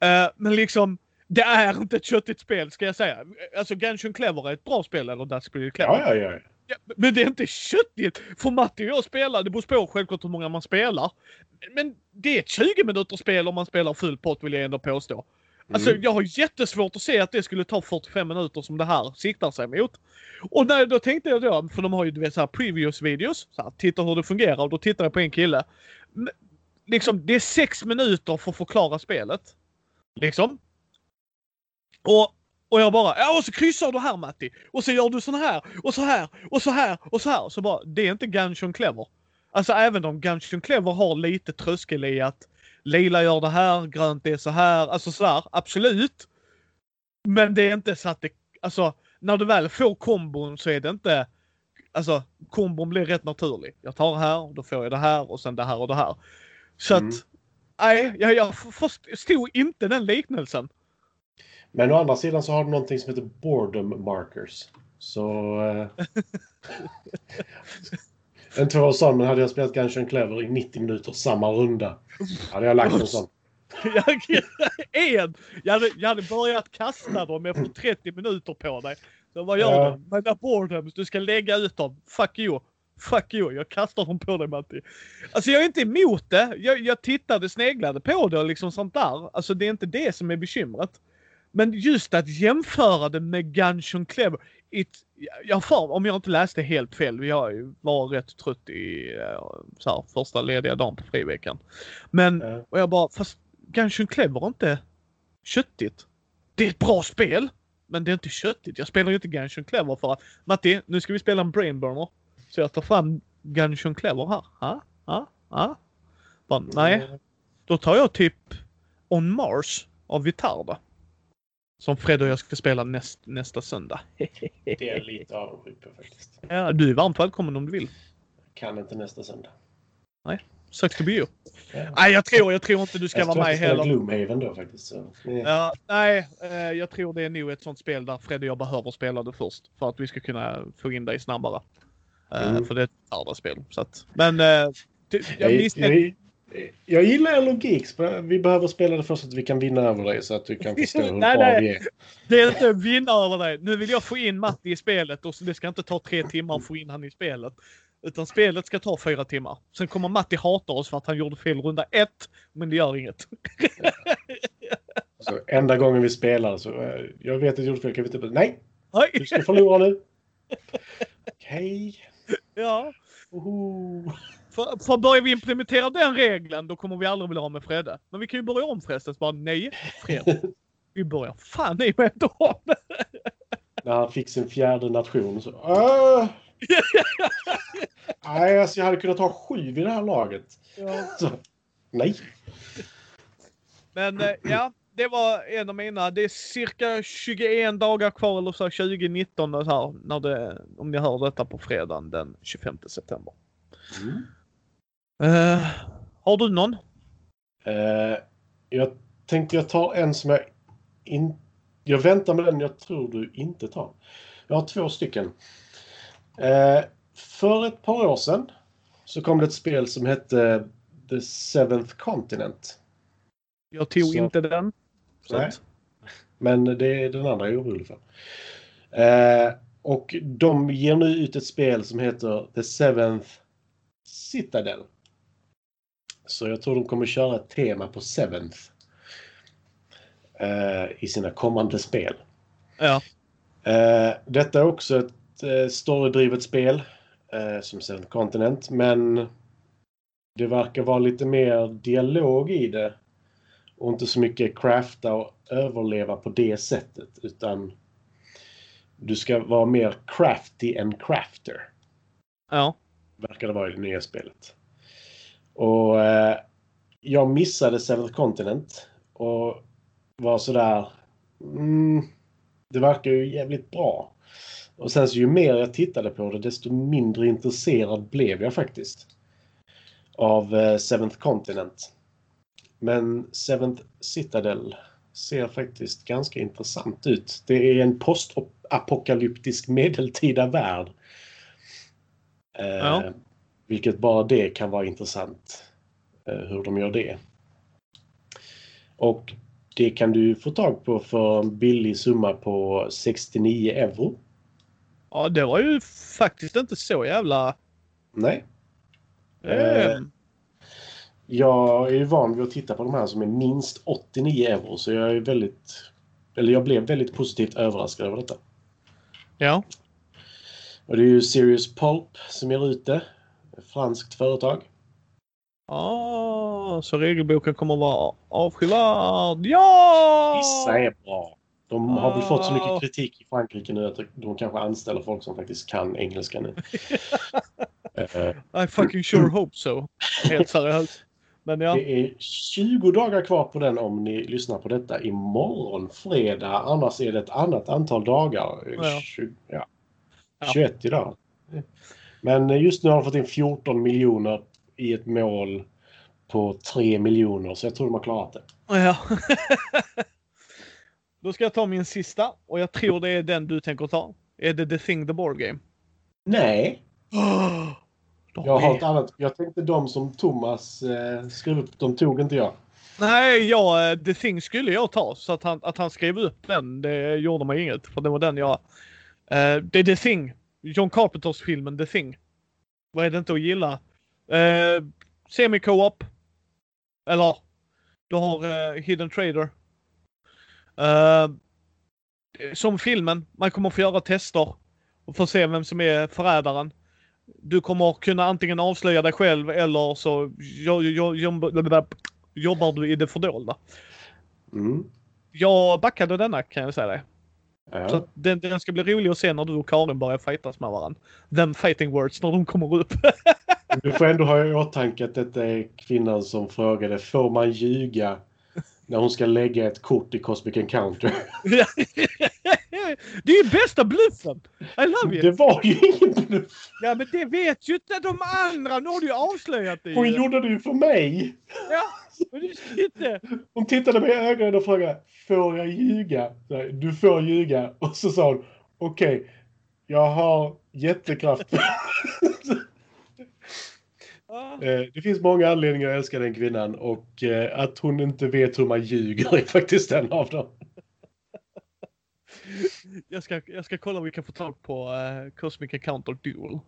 Eh, men liksom, det är inte ett köttigt spel ska jag säga. Alltså Gunshon Clever är ett bra spel, eller Pretty Clever. Ja, ja, ja. Men det är inte köttigt! För Matti och jag spelar, det beror på självklart hur många man spelar. Men det är ett 20 minuters spel om man spelar full pott vill jag ändå påstå. Alltså Mm. jag har jättesvårt att se att det skulle ta 45 minuter som det här siktar sig mot. Och när, då tänkte jag då, för de har ju du vet så här previous videos, så här, titta hur det fungerar och då tittar jag på en kille. Men, Liksom det är sex minuter för att förklara spelet. Liksom. Och, och jag bara, ja och så kryssar du här Matti. Och så gör du sån här och så här och så här och så här. Så bara, det är inte Gunshon Clever. Alltså även om Gunshon Clever har lite tröskel i att lila gör det här, grönt är så här, alltså sådär, absolut. Men det är inte så att det, alltså när du väl får kombon så är det inte, alltså kombon blir rätt naturlig. Jag tar här, då får jag det här och sen det här och det här. Så Mm. att, nej, jag, jag förstod inte den liknelsen. Men å andra sidan så har du någonting som heter boredom markers. Så... Eh, *laughs* en två sån, men hade jag spelat Gungeon Clever i 90 minuter samma runda hade jag lagt en sån. *laughs* Jag, *laughs* en! Jag hade, jag hade börjat kasta dem efter 30 minuter på dig. Så vad gör Ja. du? Men när boredoms, du ska lägga ut dem. Fuck you! Fuck you! Jag kastar dem på dig Matti. Alltså jag är inte emot det. Jag, jag tittade, sneglade på det och liksom sånt där. Alltså det är inte det som är bekymret. Men just att jämföra det med Gungeon Clever. It, jag för, om jag inte läste helt fel, jag var rätt trött i eh, så här, första lediga dagen på friveckan. Men, Ja. och jag bara, fast Gungeon Clever är inte köttigt. Det är ett bra spel, men det är inte köttigt. Jag spelar ju inte Gungeon Clever för att Matti, nu ska vi spela en Brainburner. Så jag tar fram Gungeon Clever här. Ha? Ha? Ha? Bara, nej, då tar jag typ On Mars av Vitarda. Som Fred och jag ska spela näst, nästa söndag. Det är jag lite avundsjuk på faktiskt. Ja, du är varmt välkommen om du vill. Kan inte nästa söndag. Sucks to be you. Ja. Nej, jag tror, jag tror inte du ska jag vara med att jag heller. Gloomhaven då faktiskt. Så. Ja, nej, eh, jag tror det är nog ett sånt spel där Fred och jag behöver spela det först. För att vi ska kunna få in dig snabbare. Eh, Mm. För det är ett andra spel. Så att, men eh, jag Jag, jag, jag gillar er logik. Vi behöver spela det först så att vi kan vinna över dig så att du kan förstå *laughs* hur Nej, bra nej. vi är. Det är inte vinna över dig. Nu vill jag få in Matti i spelet och så det ska inte ta tre timmar att få in han i spelet. Utan spelet ska ta fyra timmar. Sen kommer Matti hata oss för att han gjorde fel runda ett. Men det gör inget. Så enda gången vi spelar så... eh, Jag vet att jag gjorde fel. Kan vi inte... Nej! Nej. Du ska förlora nu! Okej. Ja. Oho. För, för börjar vi implementera den regeln då kommer vi aldrig vilja ha med Fredde. Men vi kan ju börja om förresten. Så bara nej, Fred. *laughs* Vi börjar fan nej med inte om. När han fick sin fjärde nation så... "Åh!" *laughs* Nej, alltså jag hade kunnat ha sju vid det här laget. Ja. Så, nej. Men eh, ja, det var en av mina. Det är cirka 21 dagar kvar eller så 2019 och så här, när det, om ni hör detta på fredagen den 25 september. Mm. Eh, har du någon? Eh, jag tänkte jag tar en som jag in... Jag väntar med den jag tror du inte tar. Jag har två stycken. Eh, för ett par år sedan så kom det ett spel som hette The Seventh Continent. Jag tog Så- inte den. Så Nej. Men det är den andra jag är orolig för. Eh, och de ger nu ut ett spel som heter The Seventh Citadel. Så jag tror de kommer köra ett tema på Seventh. Eh, I sina kommande spel. ja. Eh, detta är också ett eh, storydrivet spel. Eh, som Seventh Continent. Men det verkar vara lite mer dialog i det. Och inte så mycket crafta och överleva på det sättet. Utan du ska vara mer crafty än crafter. Ja. Verkar det vara i det nya spelet. Och eh, jag missade Seventh Continent. Och var sådär... Mm, det verkar ju jävligt bra. Och sen så ju mer jag tittade på det desto mindre intresserad blev jag faktiskt. Av eh, Seventh Continent. Men Seventh Citadel ser faktiskt ganska intressant ut. Det är en postapokalyptisk medeltida värld. Eh, ja. Vilket bara det kan vara intressant. Eh, hur de gör det. Och det kan du få tag på för en billig summa på 69 euro. ja, det var ju faktiskt inte så jävla... Nej. Eh, Jag är ju van vid att titta på de här som är minst 89 euro så jag är väldigt... Eller jag blev väldigt positivt överraskad över detta. ja. Och det är ju Serious Pulp som ger ut det. Franskt företag. Ah, så regelboken kommer att vara avskyvärd. Ja! Vissa är bra. De har väl fått så mycket kritik i Frankrike nu att de kanske anställer folk som faktiskt kan engelska nu. *laughs* Eh, I fucking sure hope so. Helt seriöst. Men ja. Det är 20 dagar kvar på den om ni lyssnar på detta imorgon fredag. Annars är det ett annat antal dagar. Ja. 20, ja. Ja. 21 idag. Men just nu har de fått in 14 miljoner i ett mål på 3 miljoner. Så jag tror de har klarat det. ja. *laughs* Då ska jag ta min sista och jag tror det är den du tänker ta. Är det The Thing the Board Game? Nej, *gasps* De jag har är- ett annat. Jag tänkte de som Thomas eh, skrev upp, de tog inte jag. Nej, ja, eh, The Thing skulle jag ta. Så att han, att han skrev upp den, det gjorde mig inget. För det var den jag... Eh, det är The Thing. John Carpenters filmen The Thing. Vad är det inte att gilla? Uh, Semi-co-op. Eller, du har eh, Hidden Trader. Eh, som filmen, man kommer få göra tester och få se vem som är förrädaren. Du kommer kunna antingen avslöja dig själv eller så jo, jo, jo, jobbar du i det fördolda. Mm. Jag backade denna kan jag säga dig. Så Ja. att den, den ska bli rolig att se när du och Karin börjar fightas med varandra. Them fighting words när de kommer upp. *laughs* Du får ändå ha i åtanke att detta är kvinnan som frågade får man ljuga när hon ska lägga ett kort i Cosmic Encounter? *laughs* det är ju bästa bluffen! I love Det it! var ju ingen bluff! Ja men det vet ju inte de andra! Nu har du ju avslöjat det Hon gjorde det ju för mig! Ja, Hon tittade mig i ögonen och frågade får jag ljuga? Du får ljuga. Och så sa hon okej, jag har jättekraft. *laughs* Eh, Det finns många anledningar att älska den kvinnan och eh, att hon inte vet hur man ljuger är faktiskt en av dem. Jag ska, jag ska kolla om vi kan få tag på uh, Cosmic Encounter Duel.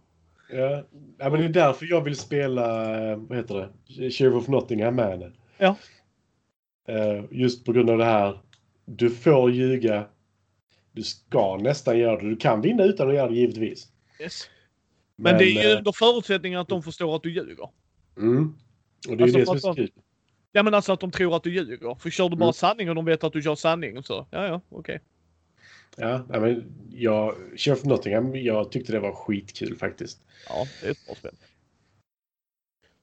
Ja. ja, men det är därför jag vill spela, eh, vad heter det, Sheriff of Nottingham med henne. Ja. Eh, Just på grund av det här, du får ljuga. Du ska nästan göra det. Du kan vinna utan att göra det givetvis. Yes. Men, det är ju eh, under förutsättning att de förstår att du ljuger. Mm. Och det är Alltså, ju det som är för så kul. Ja men alltså att de tror att du ljuger. För kör du bara Mm. sanning och de vet att du kör sanning så, ja ja, okej. Ja, nej, men jag, Sheriff of Nottingham, jag tyckte det var skitkul faktiskt. Ja, det är ett bra spel.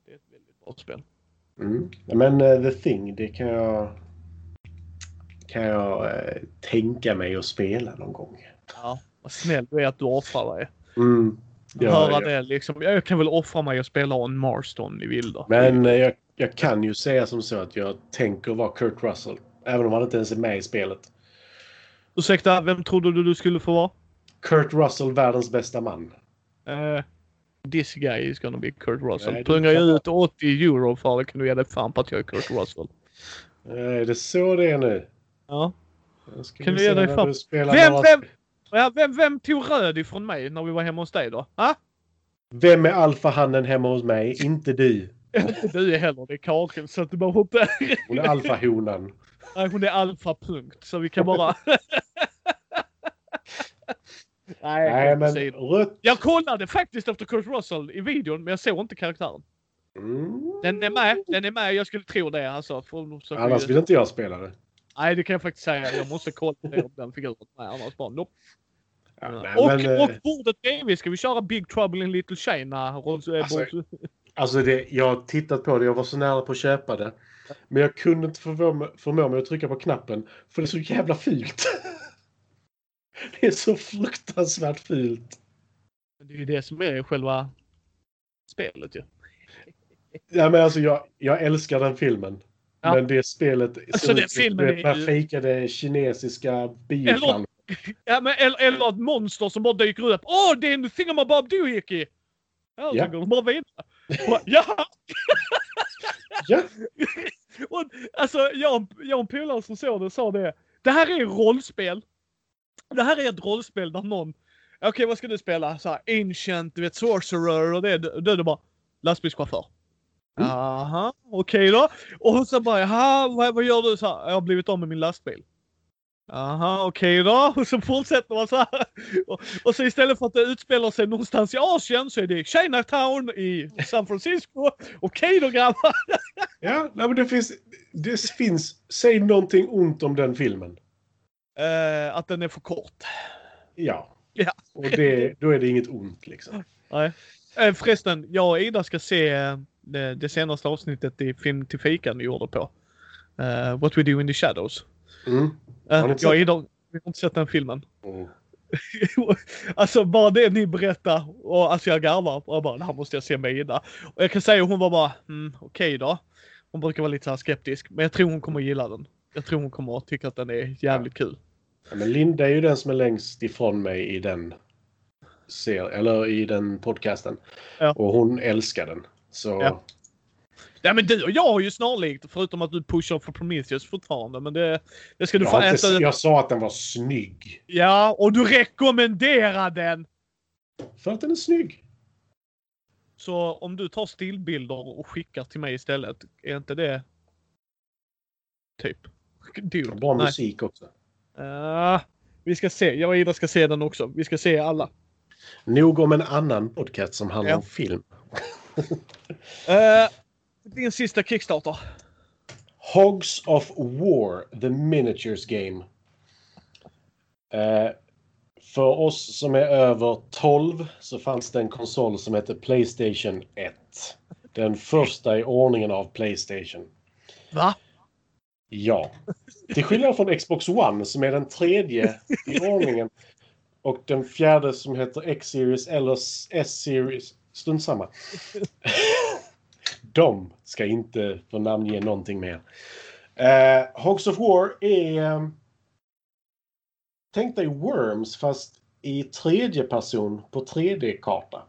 Det är ett väldigt bra spel. Mm. Men eh, The Thing, det kan jag, kan jag eh, tänka mig att spela någon gång. Ja, vad snäll du är att du offrar dig. Mm. Ja, Höra ja. det liksom. Jag kan väl offra mig och spela en Marston i vilda. Men eh, jag, jag kan ju säga som så att jag tänker vara Kurt Russell. Även om han inte ens är med i spelet. Ursäkta, vem trodde du du skulle få vara? Kurt Russell, världens bästa man. Uh, this guy is gonna be Kurt Russell. Nej, Pungar jag ut 80 euro för det kan du ge dig fan på att jag är Kurt Russell. Är det så det är nu? Ja. Kan du ge dig fan- Vem, några- vem, ja, vem, vem tog röd ifrån mig när vi var hemma hos dig då? Ha? Vem är alfahannen hemma hos mig? Inte du. Inte du heller, det är Karin så att du behöver inte... Hon är alfahonan. Nej, hon är alfa punkt så vi kan bara... *laughs* Nej, Nej, men rött... Jag kollade faktiskt efter Kurt Russell i videon men jag såg inte karaktären. Mm. Den är med, den är med. Jag skulle tro det alltså. För, Annars vill inte jag spela det. Nej, det kan jag faktiskt säga. Jag måste kolla om den figuren är med. Annars bara nope. Ja, nej, och, men, eh, och bordet bredvid ska vi köra Big Trouble in Little China. Eh, Alltså, Alltså det, jag har tittat på det, jag var så nära på att köpa det. Men jag kunde inte förmå, mig- förmå mig att trycka på knappen. För det är så jävla fult. *laughs* Det är så fruktansvärt fult. Det är ju det som är själva spelet ju. Ja, men alltså jag, jag älskar den filmen. Ja. Men det spelet Alltså, den filmen du är ju- fejkade kinesiska bioplanscher. Ja, men, eller, eller ett monster som bara dyker upp. Åh, det är en thingamabob doohickey! Ja, Ja. så går de bara vidare. Ja! Ja, Och, alltså, jag, jag och en polare som såg det sa det. Det här är rollspel. Det här är ett rollspel där någon... Okej, vad ska du spela? Så här, ancient, du vet, sorcerer och det. Du, du, bara... Lastbilschaufför. Mm. Aha, okej då. Och så bara, jaha, vad, vad gör du? Så här, jag har blivit av med min lastbil. Aha, okej då. Och så fortsätter man så här. Och, och så istället för att det utspelar sig någonstans i Asien så är det Chinatown i San Francisco. Okej då grabbar. ja nej, men det finns, det finns... Säg någonting ont om den filmen. Eh, att den är för kort. Ja. *laughs* Ja. Och det, då är det inget ont liksom. Nej. Eh, förresten, jag och Ida ska se eh, det, det senaste avsnittet i Film till fikan ni gjorde på. Eh, What We Do In The Shadows. Mm. Eh, jag och Ida, vi har inte sett den filmen. Mm. *laughs* alltså bara det ni berättar och alltså jag garvar och jag bara det här måste jag se med Ida. Och jag kan säga hon var bara mm, okej då. Hon brukar vara lite så skeptisk men jag tror hon kommer gilla den. Jag tror hon kommer att tycka att den är jävligt kul. Ja, men Linda är ju den som är längst ifrån mig i den ser, eller i den podcasten. Ja. Och hon älskar den. Så Ja. Ja men du och jag har ju snarlikt förutom att du pushar för Prometheus fortfarande men det, det ska du jag, få inte, äta upp. jag sa att den var snygg. Ja och du rekommenderar den! För att den är snygg. Så om du tar stillbilder och skickar till mig istället, är inte det typ? Dude, Bra musik också. Ah, vi ska se. Jag och Ida ska se den också. Vi ska se alla. Nog om en annan podcast som handlar Ja. om film. Uh, *laughs* din sista Kickstarter. Hogs of War, The Miniatures Game. Eh, för oss som är över 12 så fanns det en konsol som hette Playstation 1. Den första i ordningen av Playstation. Va? Ja. Till skillnad från Xbox One som är den tredje i *laughs* ordningen. Och den fjärde som heter X-Series eller S-Series. Strunt samma. *laughs* De ska inte få namnge någonting mer. Uh, Hogs of War är... eh, tänk dig Worms fast i tredje person på 3D-karta.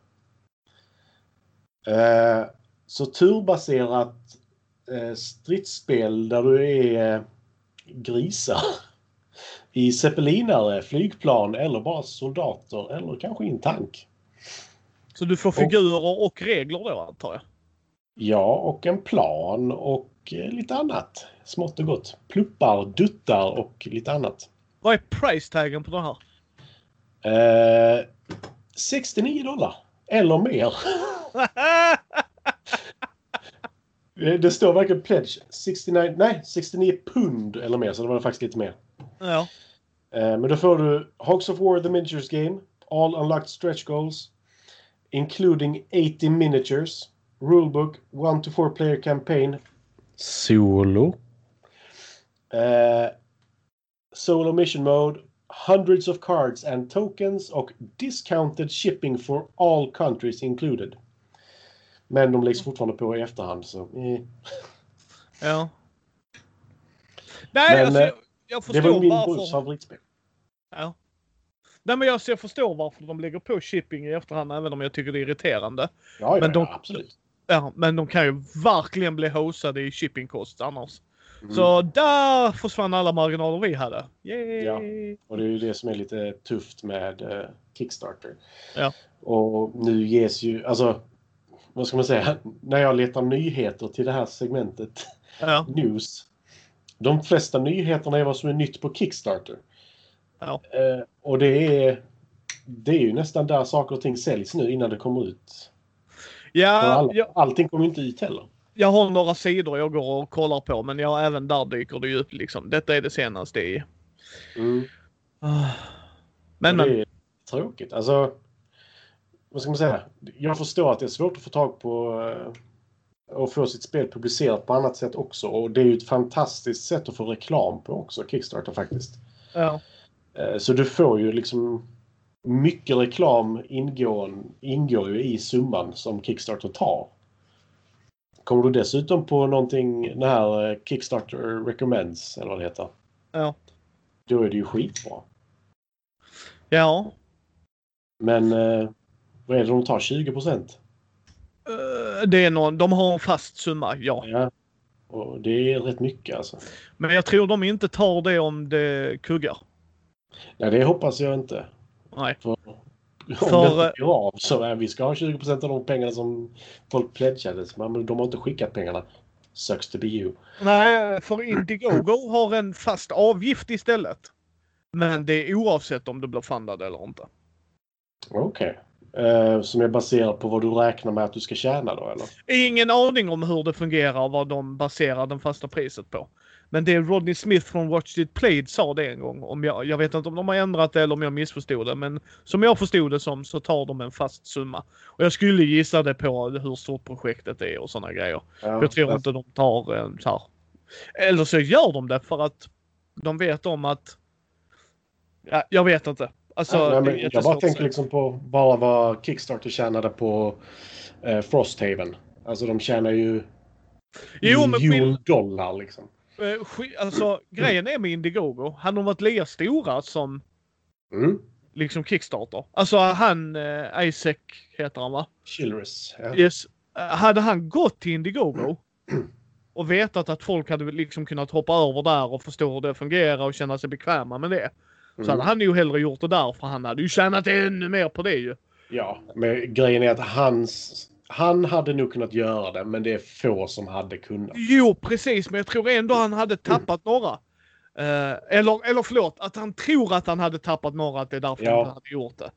Eh, så turbaserat stridsspel där du är eh, grisar i zeppelinare, flygplan eller bara soldater eller kanske i en tank. Så du får figurer och regler då antar jag? Ja, och en plan och eh, lite annat. Smått och gott. Pluppar, duttar och lite annat. Vad är price taggen på den här? Eh, 69 dollar eller mer. *laughs* Det det står verkligen pledge 69, nej 69 pund eller mer, så det var faktiskt lite mer. ja. Eh, Men då får du Hogs of War The Miniatures Game, All Unlocked Stretch Goals, including 80 miniatures, Rulebook, 1 to 4 player campaign, Solo, eh, Solo Mission Mode, hundreds of cards and tokens och discounted shipping for all countries included. Men de läggs fortfarande på i efterhand så... Eh. ja. Nej, Men, alltså, eh, jag, jag Det var förstår min brors varför. favoritspel. Ja. Nej, men jag, så jag förstår varför de lägger på shipping i efterhand, även om jag tycker det är irriterande. Ja, ja, Men de- ja absolut. Ja, men de kan ju verkligen bli hostade i shipping costs annars. Mm. Så där försvann alla marginaler vi hade. Yay! Ja. Och det är ju det som är lite tufft med eh, Kickstarter. Ja. Och nu ges ju, alltså, vad ska man säga, när jag letar nyheter till det här segmentet, Ja, news. De flesta nyheterna är vad som är nytt på Kickstarter. ja. Eh, och det är, det är ju nästan där saker och ting säljs nu innan det kommer ut. Ja all, jag, allting kommer inte ut heller. jag har några sidor jag går och kollar på, men jag, även där dyker det ju upp liksom. Detta är det senaste i. Mm. Ah. Men, men. det är tråkigt. Alltså, vad ska man säga? Jag förstår att det är svårt att få tag på eh, och få sitt spel publicerat på annat sätt också. Och det är ju ett fantastiskt sätt att få reklam på också, Kickstarter faktiskt. Ja. Eh, Så du får ju liksom mycket reklam ingår, ingår ju i summan som Kickstarter tar. Kommer du dessutom på någonting, den här eh, Kickstarter Recommends, eller vad det heter, Ja. då är det ju skitbra. Ja. Men eh, vad är det de tar? 20 procent? Eh, Det är någon, de har en fast summa, ja. Ja. Och det är rätt mycket alltså. Men jag tror de inte tar det om det kuggar. Nej, det hoppas jag inte. Nej. För, om För, det eh, går av så är vi ska ha 20 procent av de pengarna som folk pledgade. Men de har inte skickat pengarna. Sucks to be you. Nej, för Indiegogo har en fast avgift istället. Men det är oavsett om du blir fundad eller inte. Okej. Eh, som är baserat på vad du räknar med att du ska tjäna då eller? Ingen aning om hur det fungerar och vad de baserar det fasta priset på. Men det Rodney Smith från Watch It Played sa det en gång. Om jag, jag vet inte om de har ändrat det eller om jag missförstod det. Men som jag förstod det som så tar de en fast summa. Och jag skulle gissa det på hur stort projektet är och sådana grejer. Ja, Jag tror det- inte de tar en så här. Eller så gör de det för att de vet om att... Ja, jag vet inte. Alltså, Ja, men jag bara tänker liksom på bara vad Kickstarter tjänade på eh, Frosthaven. Alltså de tjänar ju Jo, miljon dollar liksom. eh, alltså grejen är med Indiegogo. Hade de varit lika stora som Mm. liksom Kickstarter. Alltså han, eh, Isaac heter han va? Childress. Ja. Yes. Eh, Hade han gått till Indiegogo och vetat att folk hade liksom kunnat hoppa över där och förstå hur det fungerar och känna sig bekväma med det. Så hade Mm. han ju hellre gjort det där för han hade ju tjänat ännu mer på det ju. Ja, men grejen är att hans, han hade nog kunnat göra det, men det är få som hade kunnat. Jo precis men jag tror ändå han hade tappat några. Eh, eller, eller förlåt, att han tror att han hade tappat några, att det är därför Ja. han hade gjort det.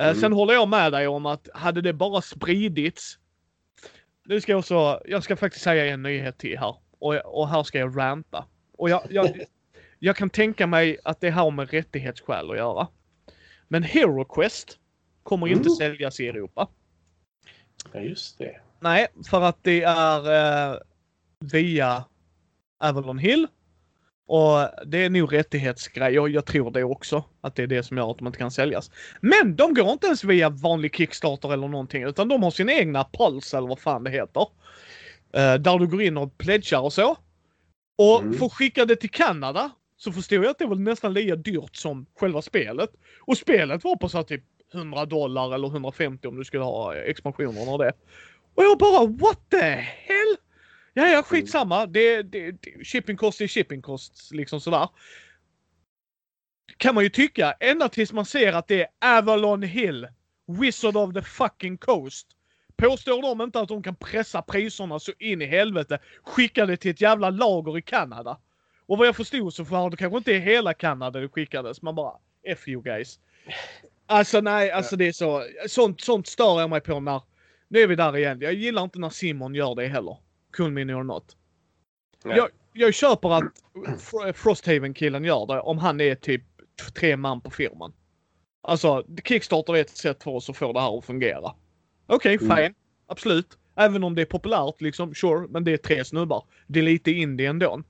Eh, Mm. Sen håller jag med dig om att hade det bara spridits. Nu ska jag också, jag ska faktiskt säga en nyhet till här. Och, och här ska jag ranta. Och jag, jag, jag kan tänka mig att det har med rättighetsskäl att göra. Men Hero Quest kommer inte Mm. säljas i Europa. Ja, just det. Nej, för att det är eh, via Avalon Hill. Och det är nog rättighetsgrejer. Jag tror det också. Att det är det som gör att de inte kan säljas. Men de går inte ens via vanlig Kickstarter eller någonting. Utan de har sin egna Pulse eller vad fan det heter. Eh, där du går in och pledgar och så. Och Mm. att skicka det till Kanada så förstår jag att det var nästan lika dyrt som själva spelet. Och spelet var på så här typ 100 dollar eller 150 om du skulle ha expansionerna och det. Och jag bara what the hell? Ja, ja, skitsamma. Det, det, det, shipping cost är shipping cost, liksom sådär. Kan man ju tycka, ända tills man ser att det är Avalon Hill, Wizard of the fucking Coast. Påstår de inte att de kan pressa priserna så in i helvete, skicka det till ett jävla lager i Kanada. Och vad jag förstod så var det kanske inte hela Kanada det skickades. Man bara, F you guys. Alltså nej, alltså det är så. Sånt, sånt stör jag mig på när... Nu är vi där igen. Jag gillar inte när Simon gör det heller. Cool mini or not. Ja. Jag, jag köper att Fr- Frosthaven-killen gör det om han är typ tre man på firman. Alltså, Kickstarter är ett sätt för oss att få det här att fungera. Okej, Mm. fine. Absolut. Även om det är populärt liksom, sure. Men det är tre snubbar. Det är lite indie ändå.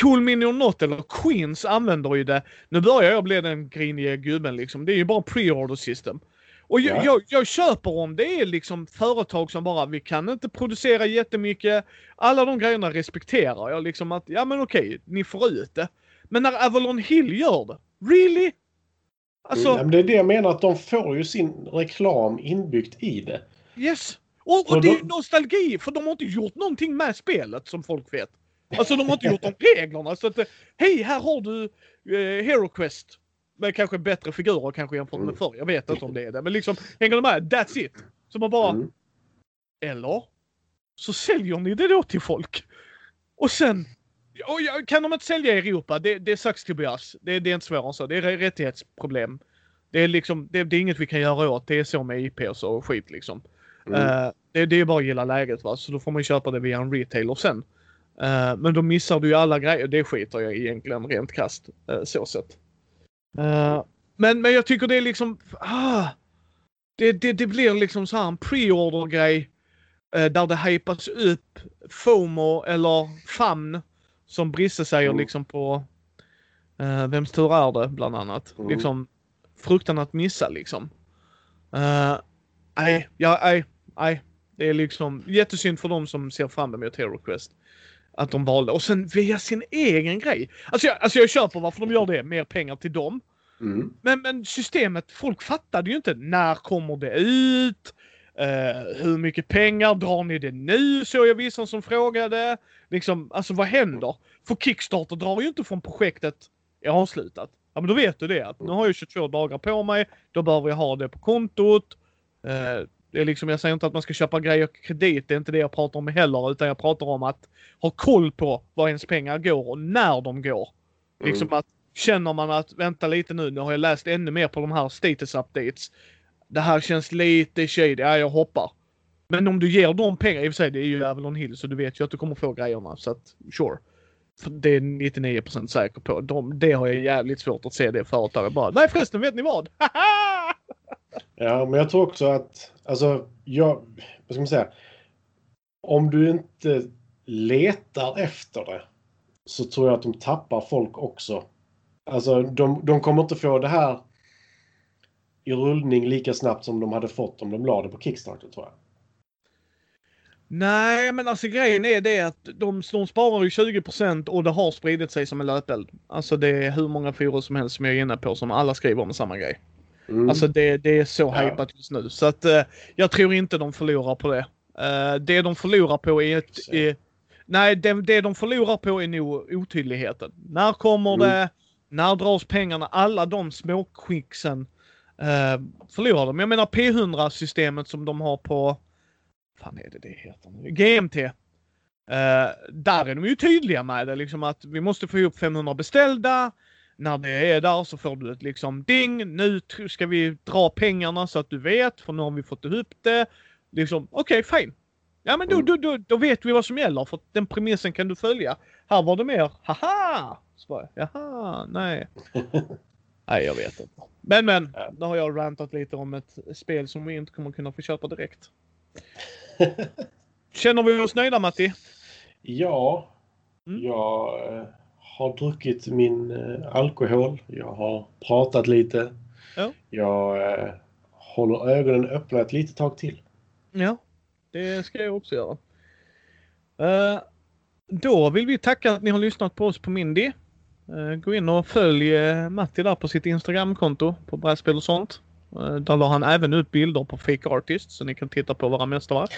Cool Mini or Not eller Queens använder ju det. Nu börjar jag bli den griniga gubben liksom. Det är ju bara pre-order system. Och jag, Ja. jag, jag köper om det är liksom företag som bara, vi kan inte producera jättemycket. Alla de grejerna respekterar jag liksom att, ja men okej, ni får ut det. Men när Avalon Hill gör det, really? Alltså, Mm, men det är det jag menar, att de får ju sin reklam inbyggt i det. yes. Och, och det är då- nostalgi, för de har inte gjort någonting med spelet som folk vet. Alltså de har inte gjort de reglerna. Så att, eh, hej här har du eh, Hero Quest. Med kanske bättre figurer kanske jämfört med Mm. förr. Jag vet inte om det är det. Men liksom, hänger du med? That's it. Så man bara, Mm. eller? Så säljer ni det då till folk. Och sen, och kan de inte sälja i Europa, det, det är to be us. Det, det är inte svårare än så. Det är rättighetsproblem. Det är liksom, det, det är inget vi kan göra åt. Det är så med IP och så skit liksom. Mm. Eh, det, det är bara att gilla läget va, så då får man köpa det via en retailer sen. Eh, men då missar du ju alla grejer. Det skiter jag egentligen rent krasst. Uh, så sett. Eh, men, men jag tycker det är liksom, ah, det, det, det blir liksom så här en pre-order grej. eh, där det hypas upp FOMO eller famn. Som Brisse säger Mm. liksom på uh, Vems tur är det bland annat. Mm. Liksom fruktan att missa liksom. Eh, Nej, ja, nej, nej. Det är liksom jättesynd för dem som ser fram emot Hero Quest. Att de valde. Och sen via sin egen grej. Alltså jag, alltså jag köper varför de gör det. Mer pengar till dem. Mm. Men, men systemet, folk fattade ju inte. När kommer det ut? Eh, hur mycket pengar drar ni det nu? Så jag vissa som frågade. Liksom, alltså vad händer? För Kickstarter drar ju inte från projektet är avslutat. Ja men då vet du det. Att nu har jag 22 dagar på mig. Då behöver jag ha det på kontot. Eh, det är liksom, jag säger inte att man ska köpa grejer kredit. Det är inte det jag pratar om heller. Utan jag pratar om att ha koll på var ens pengar går och när de går. Liksom Mm. att känner man att vänta lite nu, nu har jag läst ännu mer på de här status updates. Det här känns lite shady, ja jag hoppar. Men om du ger dem pengar, i och för sig det är ju Avalon Hill så du vet ju att du kommer få grejerna så att sure. Det är 99% säker på. De, det har jag jävligt svårt att se det företaget bara. Nej förresten vet ni vad? *laughs* Ja, men jag tror också att, alltså, jag, vad ska man säga? Om du inte letar efter det så tror jag att de tappar folk också. Alltså, de, de kommer inte få det här i rullning lika snabbt som de hade fått om de la det på Kickstarter, tror jag. Nej men alltså grejen är det att de, de sparar ju 20% och det har spridit sig som en löpeld. Alltså det är hur många forum som helst som jag är inne på som alla skriver om samma grej. Mm. Alltså det, det är så Ja. hypat just nu. Så att eh, jag tror inte de förlorar på det. Eh, det de förlorar på är ett... Är- nej, det, det de förlorar på är nog otydligheten. När kommer Mm. det? När dras pengarna? Alla de småskicksen eh, förlorar de. Jag menar P100-systemet som de har på... fan är det det heter nu? GMT. Eh, där är de ju tydliga med det liksom att vi måste få ihop 500 beställda. När det är där så får du ett liksom ding. Nu ska vi dra pengarna så att du vet för nu har vi fått ihop det. Liksom okej fine. Ja men då, Mm. då, då, då vet vi vad som gäller för den premissen kan du följa. Här var det mer haha. Så bara, Jaha, nej. *laughs* nej jag vet inte. Men men, då har jag rantat lite om ett spel som vi inte kommer kunna få köpa direkt. *laughs* Känner vi oss nöjda Matti? Ja, Mm. jag eh, har druckit min eh, alkohol. Jag har pratat lite. Ja. Jag eh, håller ögonen öppna ett litet tag till. Ja, det ska jag också göra. Eh, då vill vi tacka att ni har lyssnat på oss på Mindy. Eh, gå in och följ uh, Matti där på sitt Instagramkonto på brädspel och sånt. Uh, där la han även upp bilder på Fake Artists så ni kan titta på våra mästerverk.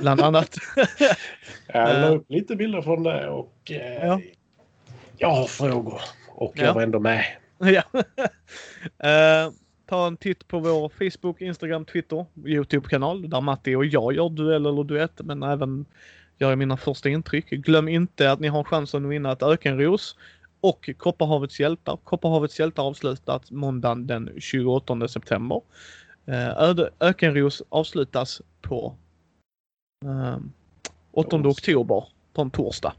Bland annat. *laughs* Jag la upp lite bilder från det och Ja. Jag har frågor. Och Ja. jag var ändå med. *laughs* ja. *laughs* Eh, ta en titt på vår Facebook, Instagram, Twitter, Youtube-kanal där Matti och jag gör duell eller duett men även gör mina första intryck. Glöm inte att ni har chansen att vinna ett ökenros och Kopparhavets hjältar. Kopparhavets hjältar avslutas måndagen den 28 september. Öde, Ökenros avslutas på eh, 8 oktober på en torsdag.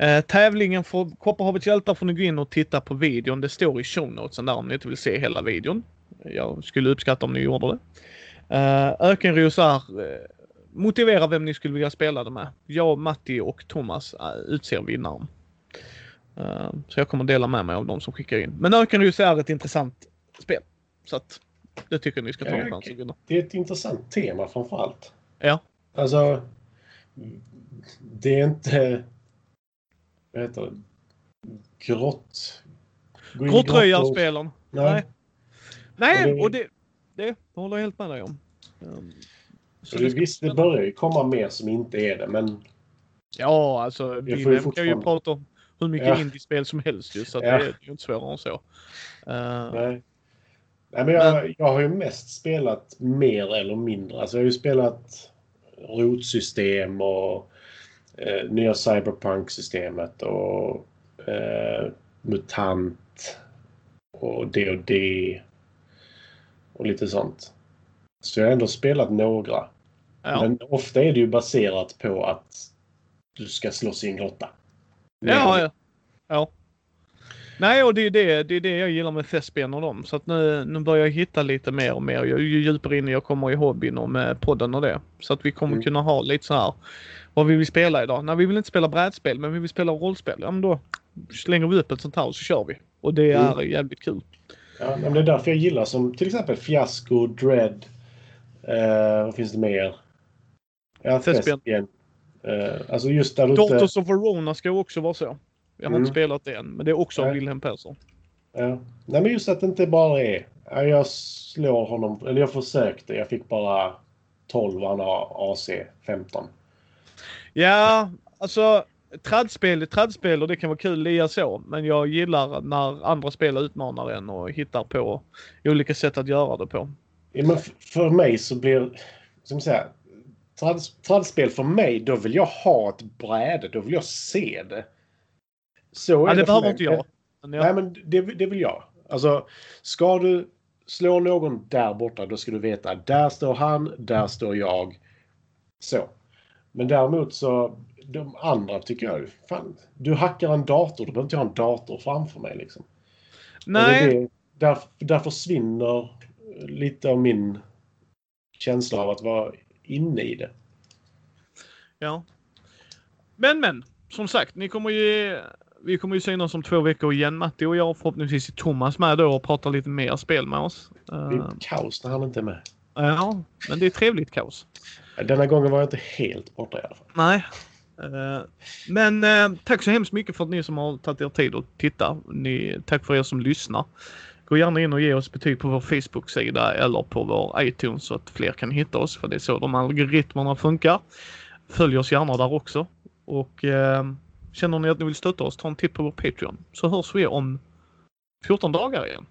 Eh, tävlingen för Kopparhavets hjältar får ni gå in och titta på videon. Det står i show notesen där om ni inte vill se hela videon. Jag skulle uppskatta om ni gjorde det. Eh, Ökenros är eh, motivera vem ni skulle vilja spela det med. Jag, Matti och Thomas uh, utser vinnaren. Uh, så jag kommer dela med mig av de som skickar in. Men Ökenros är ett intressant spel. Så att det tycker ni ska ta en chans att vinna. Det är ett intressant tema framförallt. Ja. Alltså, det är inte... Vad heter det? Grott... Grottröjarspelen. Nej. Nej, Nej och det, det håller jag helt med dig om. Um, så det, visst, det börjar ju komma mer som inte är det, men... Ja, alltså vi kan fortfarande... ju prata om hur mycket ja. indiespel som helst ju, så ja. det är ju inte svårare än så. Uh... Nej. Nej, men jag, men... jag har ju mest spelat mer eller mindre. Alltså jag har ju spelat rotsystem och eh, nya Cyberpunk-systemet och eh, MUTANT och D&D och lite sånt. Så jag har ändå spelat några. Ja. Men ofta är det ju baserat på att du ska slåss i en grotta. Ja, ja. ja. Nej, och det är det, det är det jag gillar med Thespian och dem. Så att nu, nu börjar jag hitta lite mer och mer. Ju djupare in jag kommer i hobbyn och med podden och det. Så att vi kommer mm. kunna ha lite så här. Vad vi vill spela idag? Nej, vi vill inte spela brädspel, men vi vill spela rollspel. Ja, men då slänger vi upp ett sånt här och så kör vi. Och det är mm. jävligt kul. Ja, men det är därför jag gillar som till exempel Fiasco, Dread, Uh, vad finns det mer? Ja, Thespian. Uh, alltså just där. Daughters of Verona ska också vara så. Jag har mm. inte spelat det än, men det är också av Wilhelm Persson. Ja. Nej, men just att det inte bara är... Jag slår honom, eller jag försökte. Jag fick bara 12 och han har AC 15. Ja, alltså trädspel är trädspel och det kan vara kul lia så. Men jag gillar när andra spel utmanar en och hittar på olika sätt att göra det på. Ja, men för mig så blir... Som säga, tradspel för mig, då vill jag ha ett bräde. Då vill jag se det. Så ja, det, det behöver inte jag. Men ja. Nej, men det, det vill jag. Alltså, ska du slå någon där borta, då ska du veta där står han, där står jag. Så. Men däremot så, de andra tycker jag, fan, du hackar en dator, då behöver inte ha en dator framför mig liksom. Nej. Det, där, där försvinner lite av min känsla av att vara inne i det. Ja. Men men, som sagt, ni kommer ju vi kommer ju synas om två veckor igen Matti och jag. Förhoppningsvis är Thomas med då och pratar lite mer spel med oss. Det är uh, kaos när han inte är med. Ja, men det är trevligt kaos. Denna gången var jag inte helt borta i alla fall. Nej. Eh, men eh, tack så hemskt mycket för att ni som har tagit er tid att titta. Ni, tack för er som lyssnar. Gå gärna in och ge oss betyg på vår Facebook-sida eller på vår iTunes så att fler kan hitta oss för det är så de algoritmerna funkar. Följ oss gärna där också. Och eh, känner ni att ni vill stötta oss, ta en titt på vår Patreon så hörs vi om 14 dagar igen.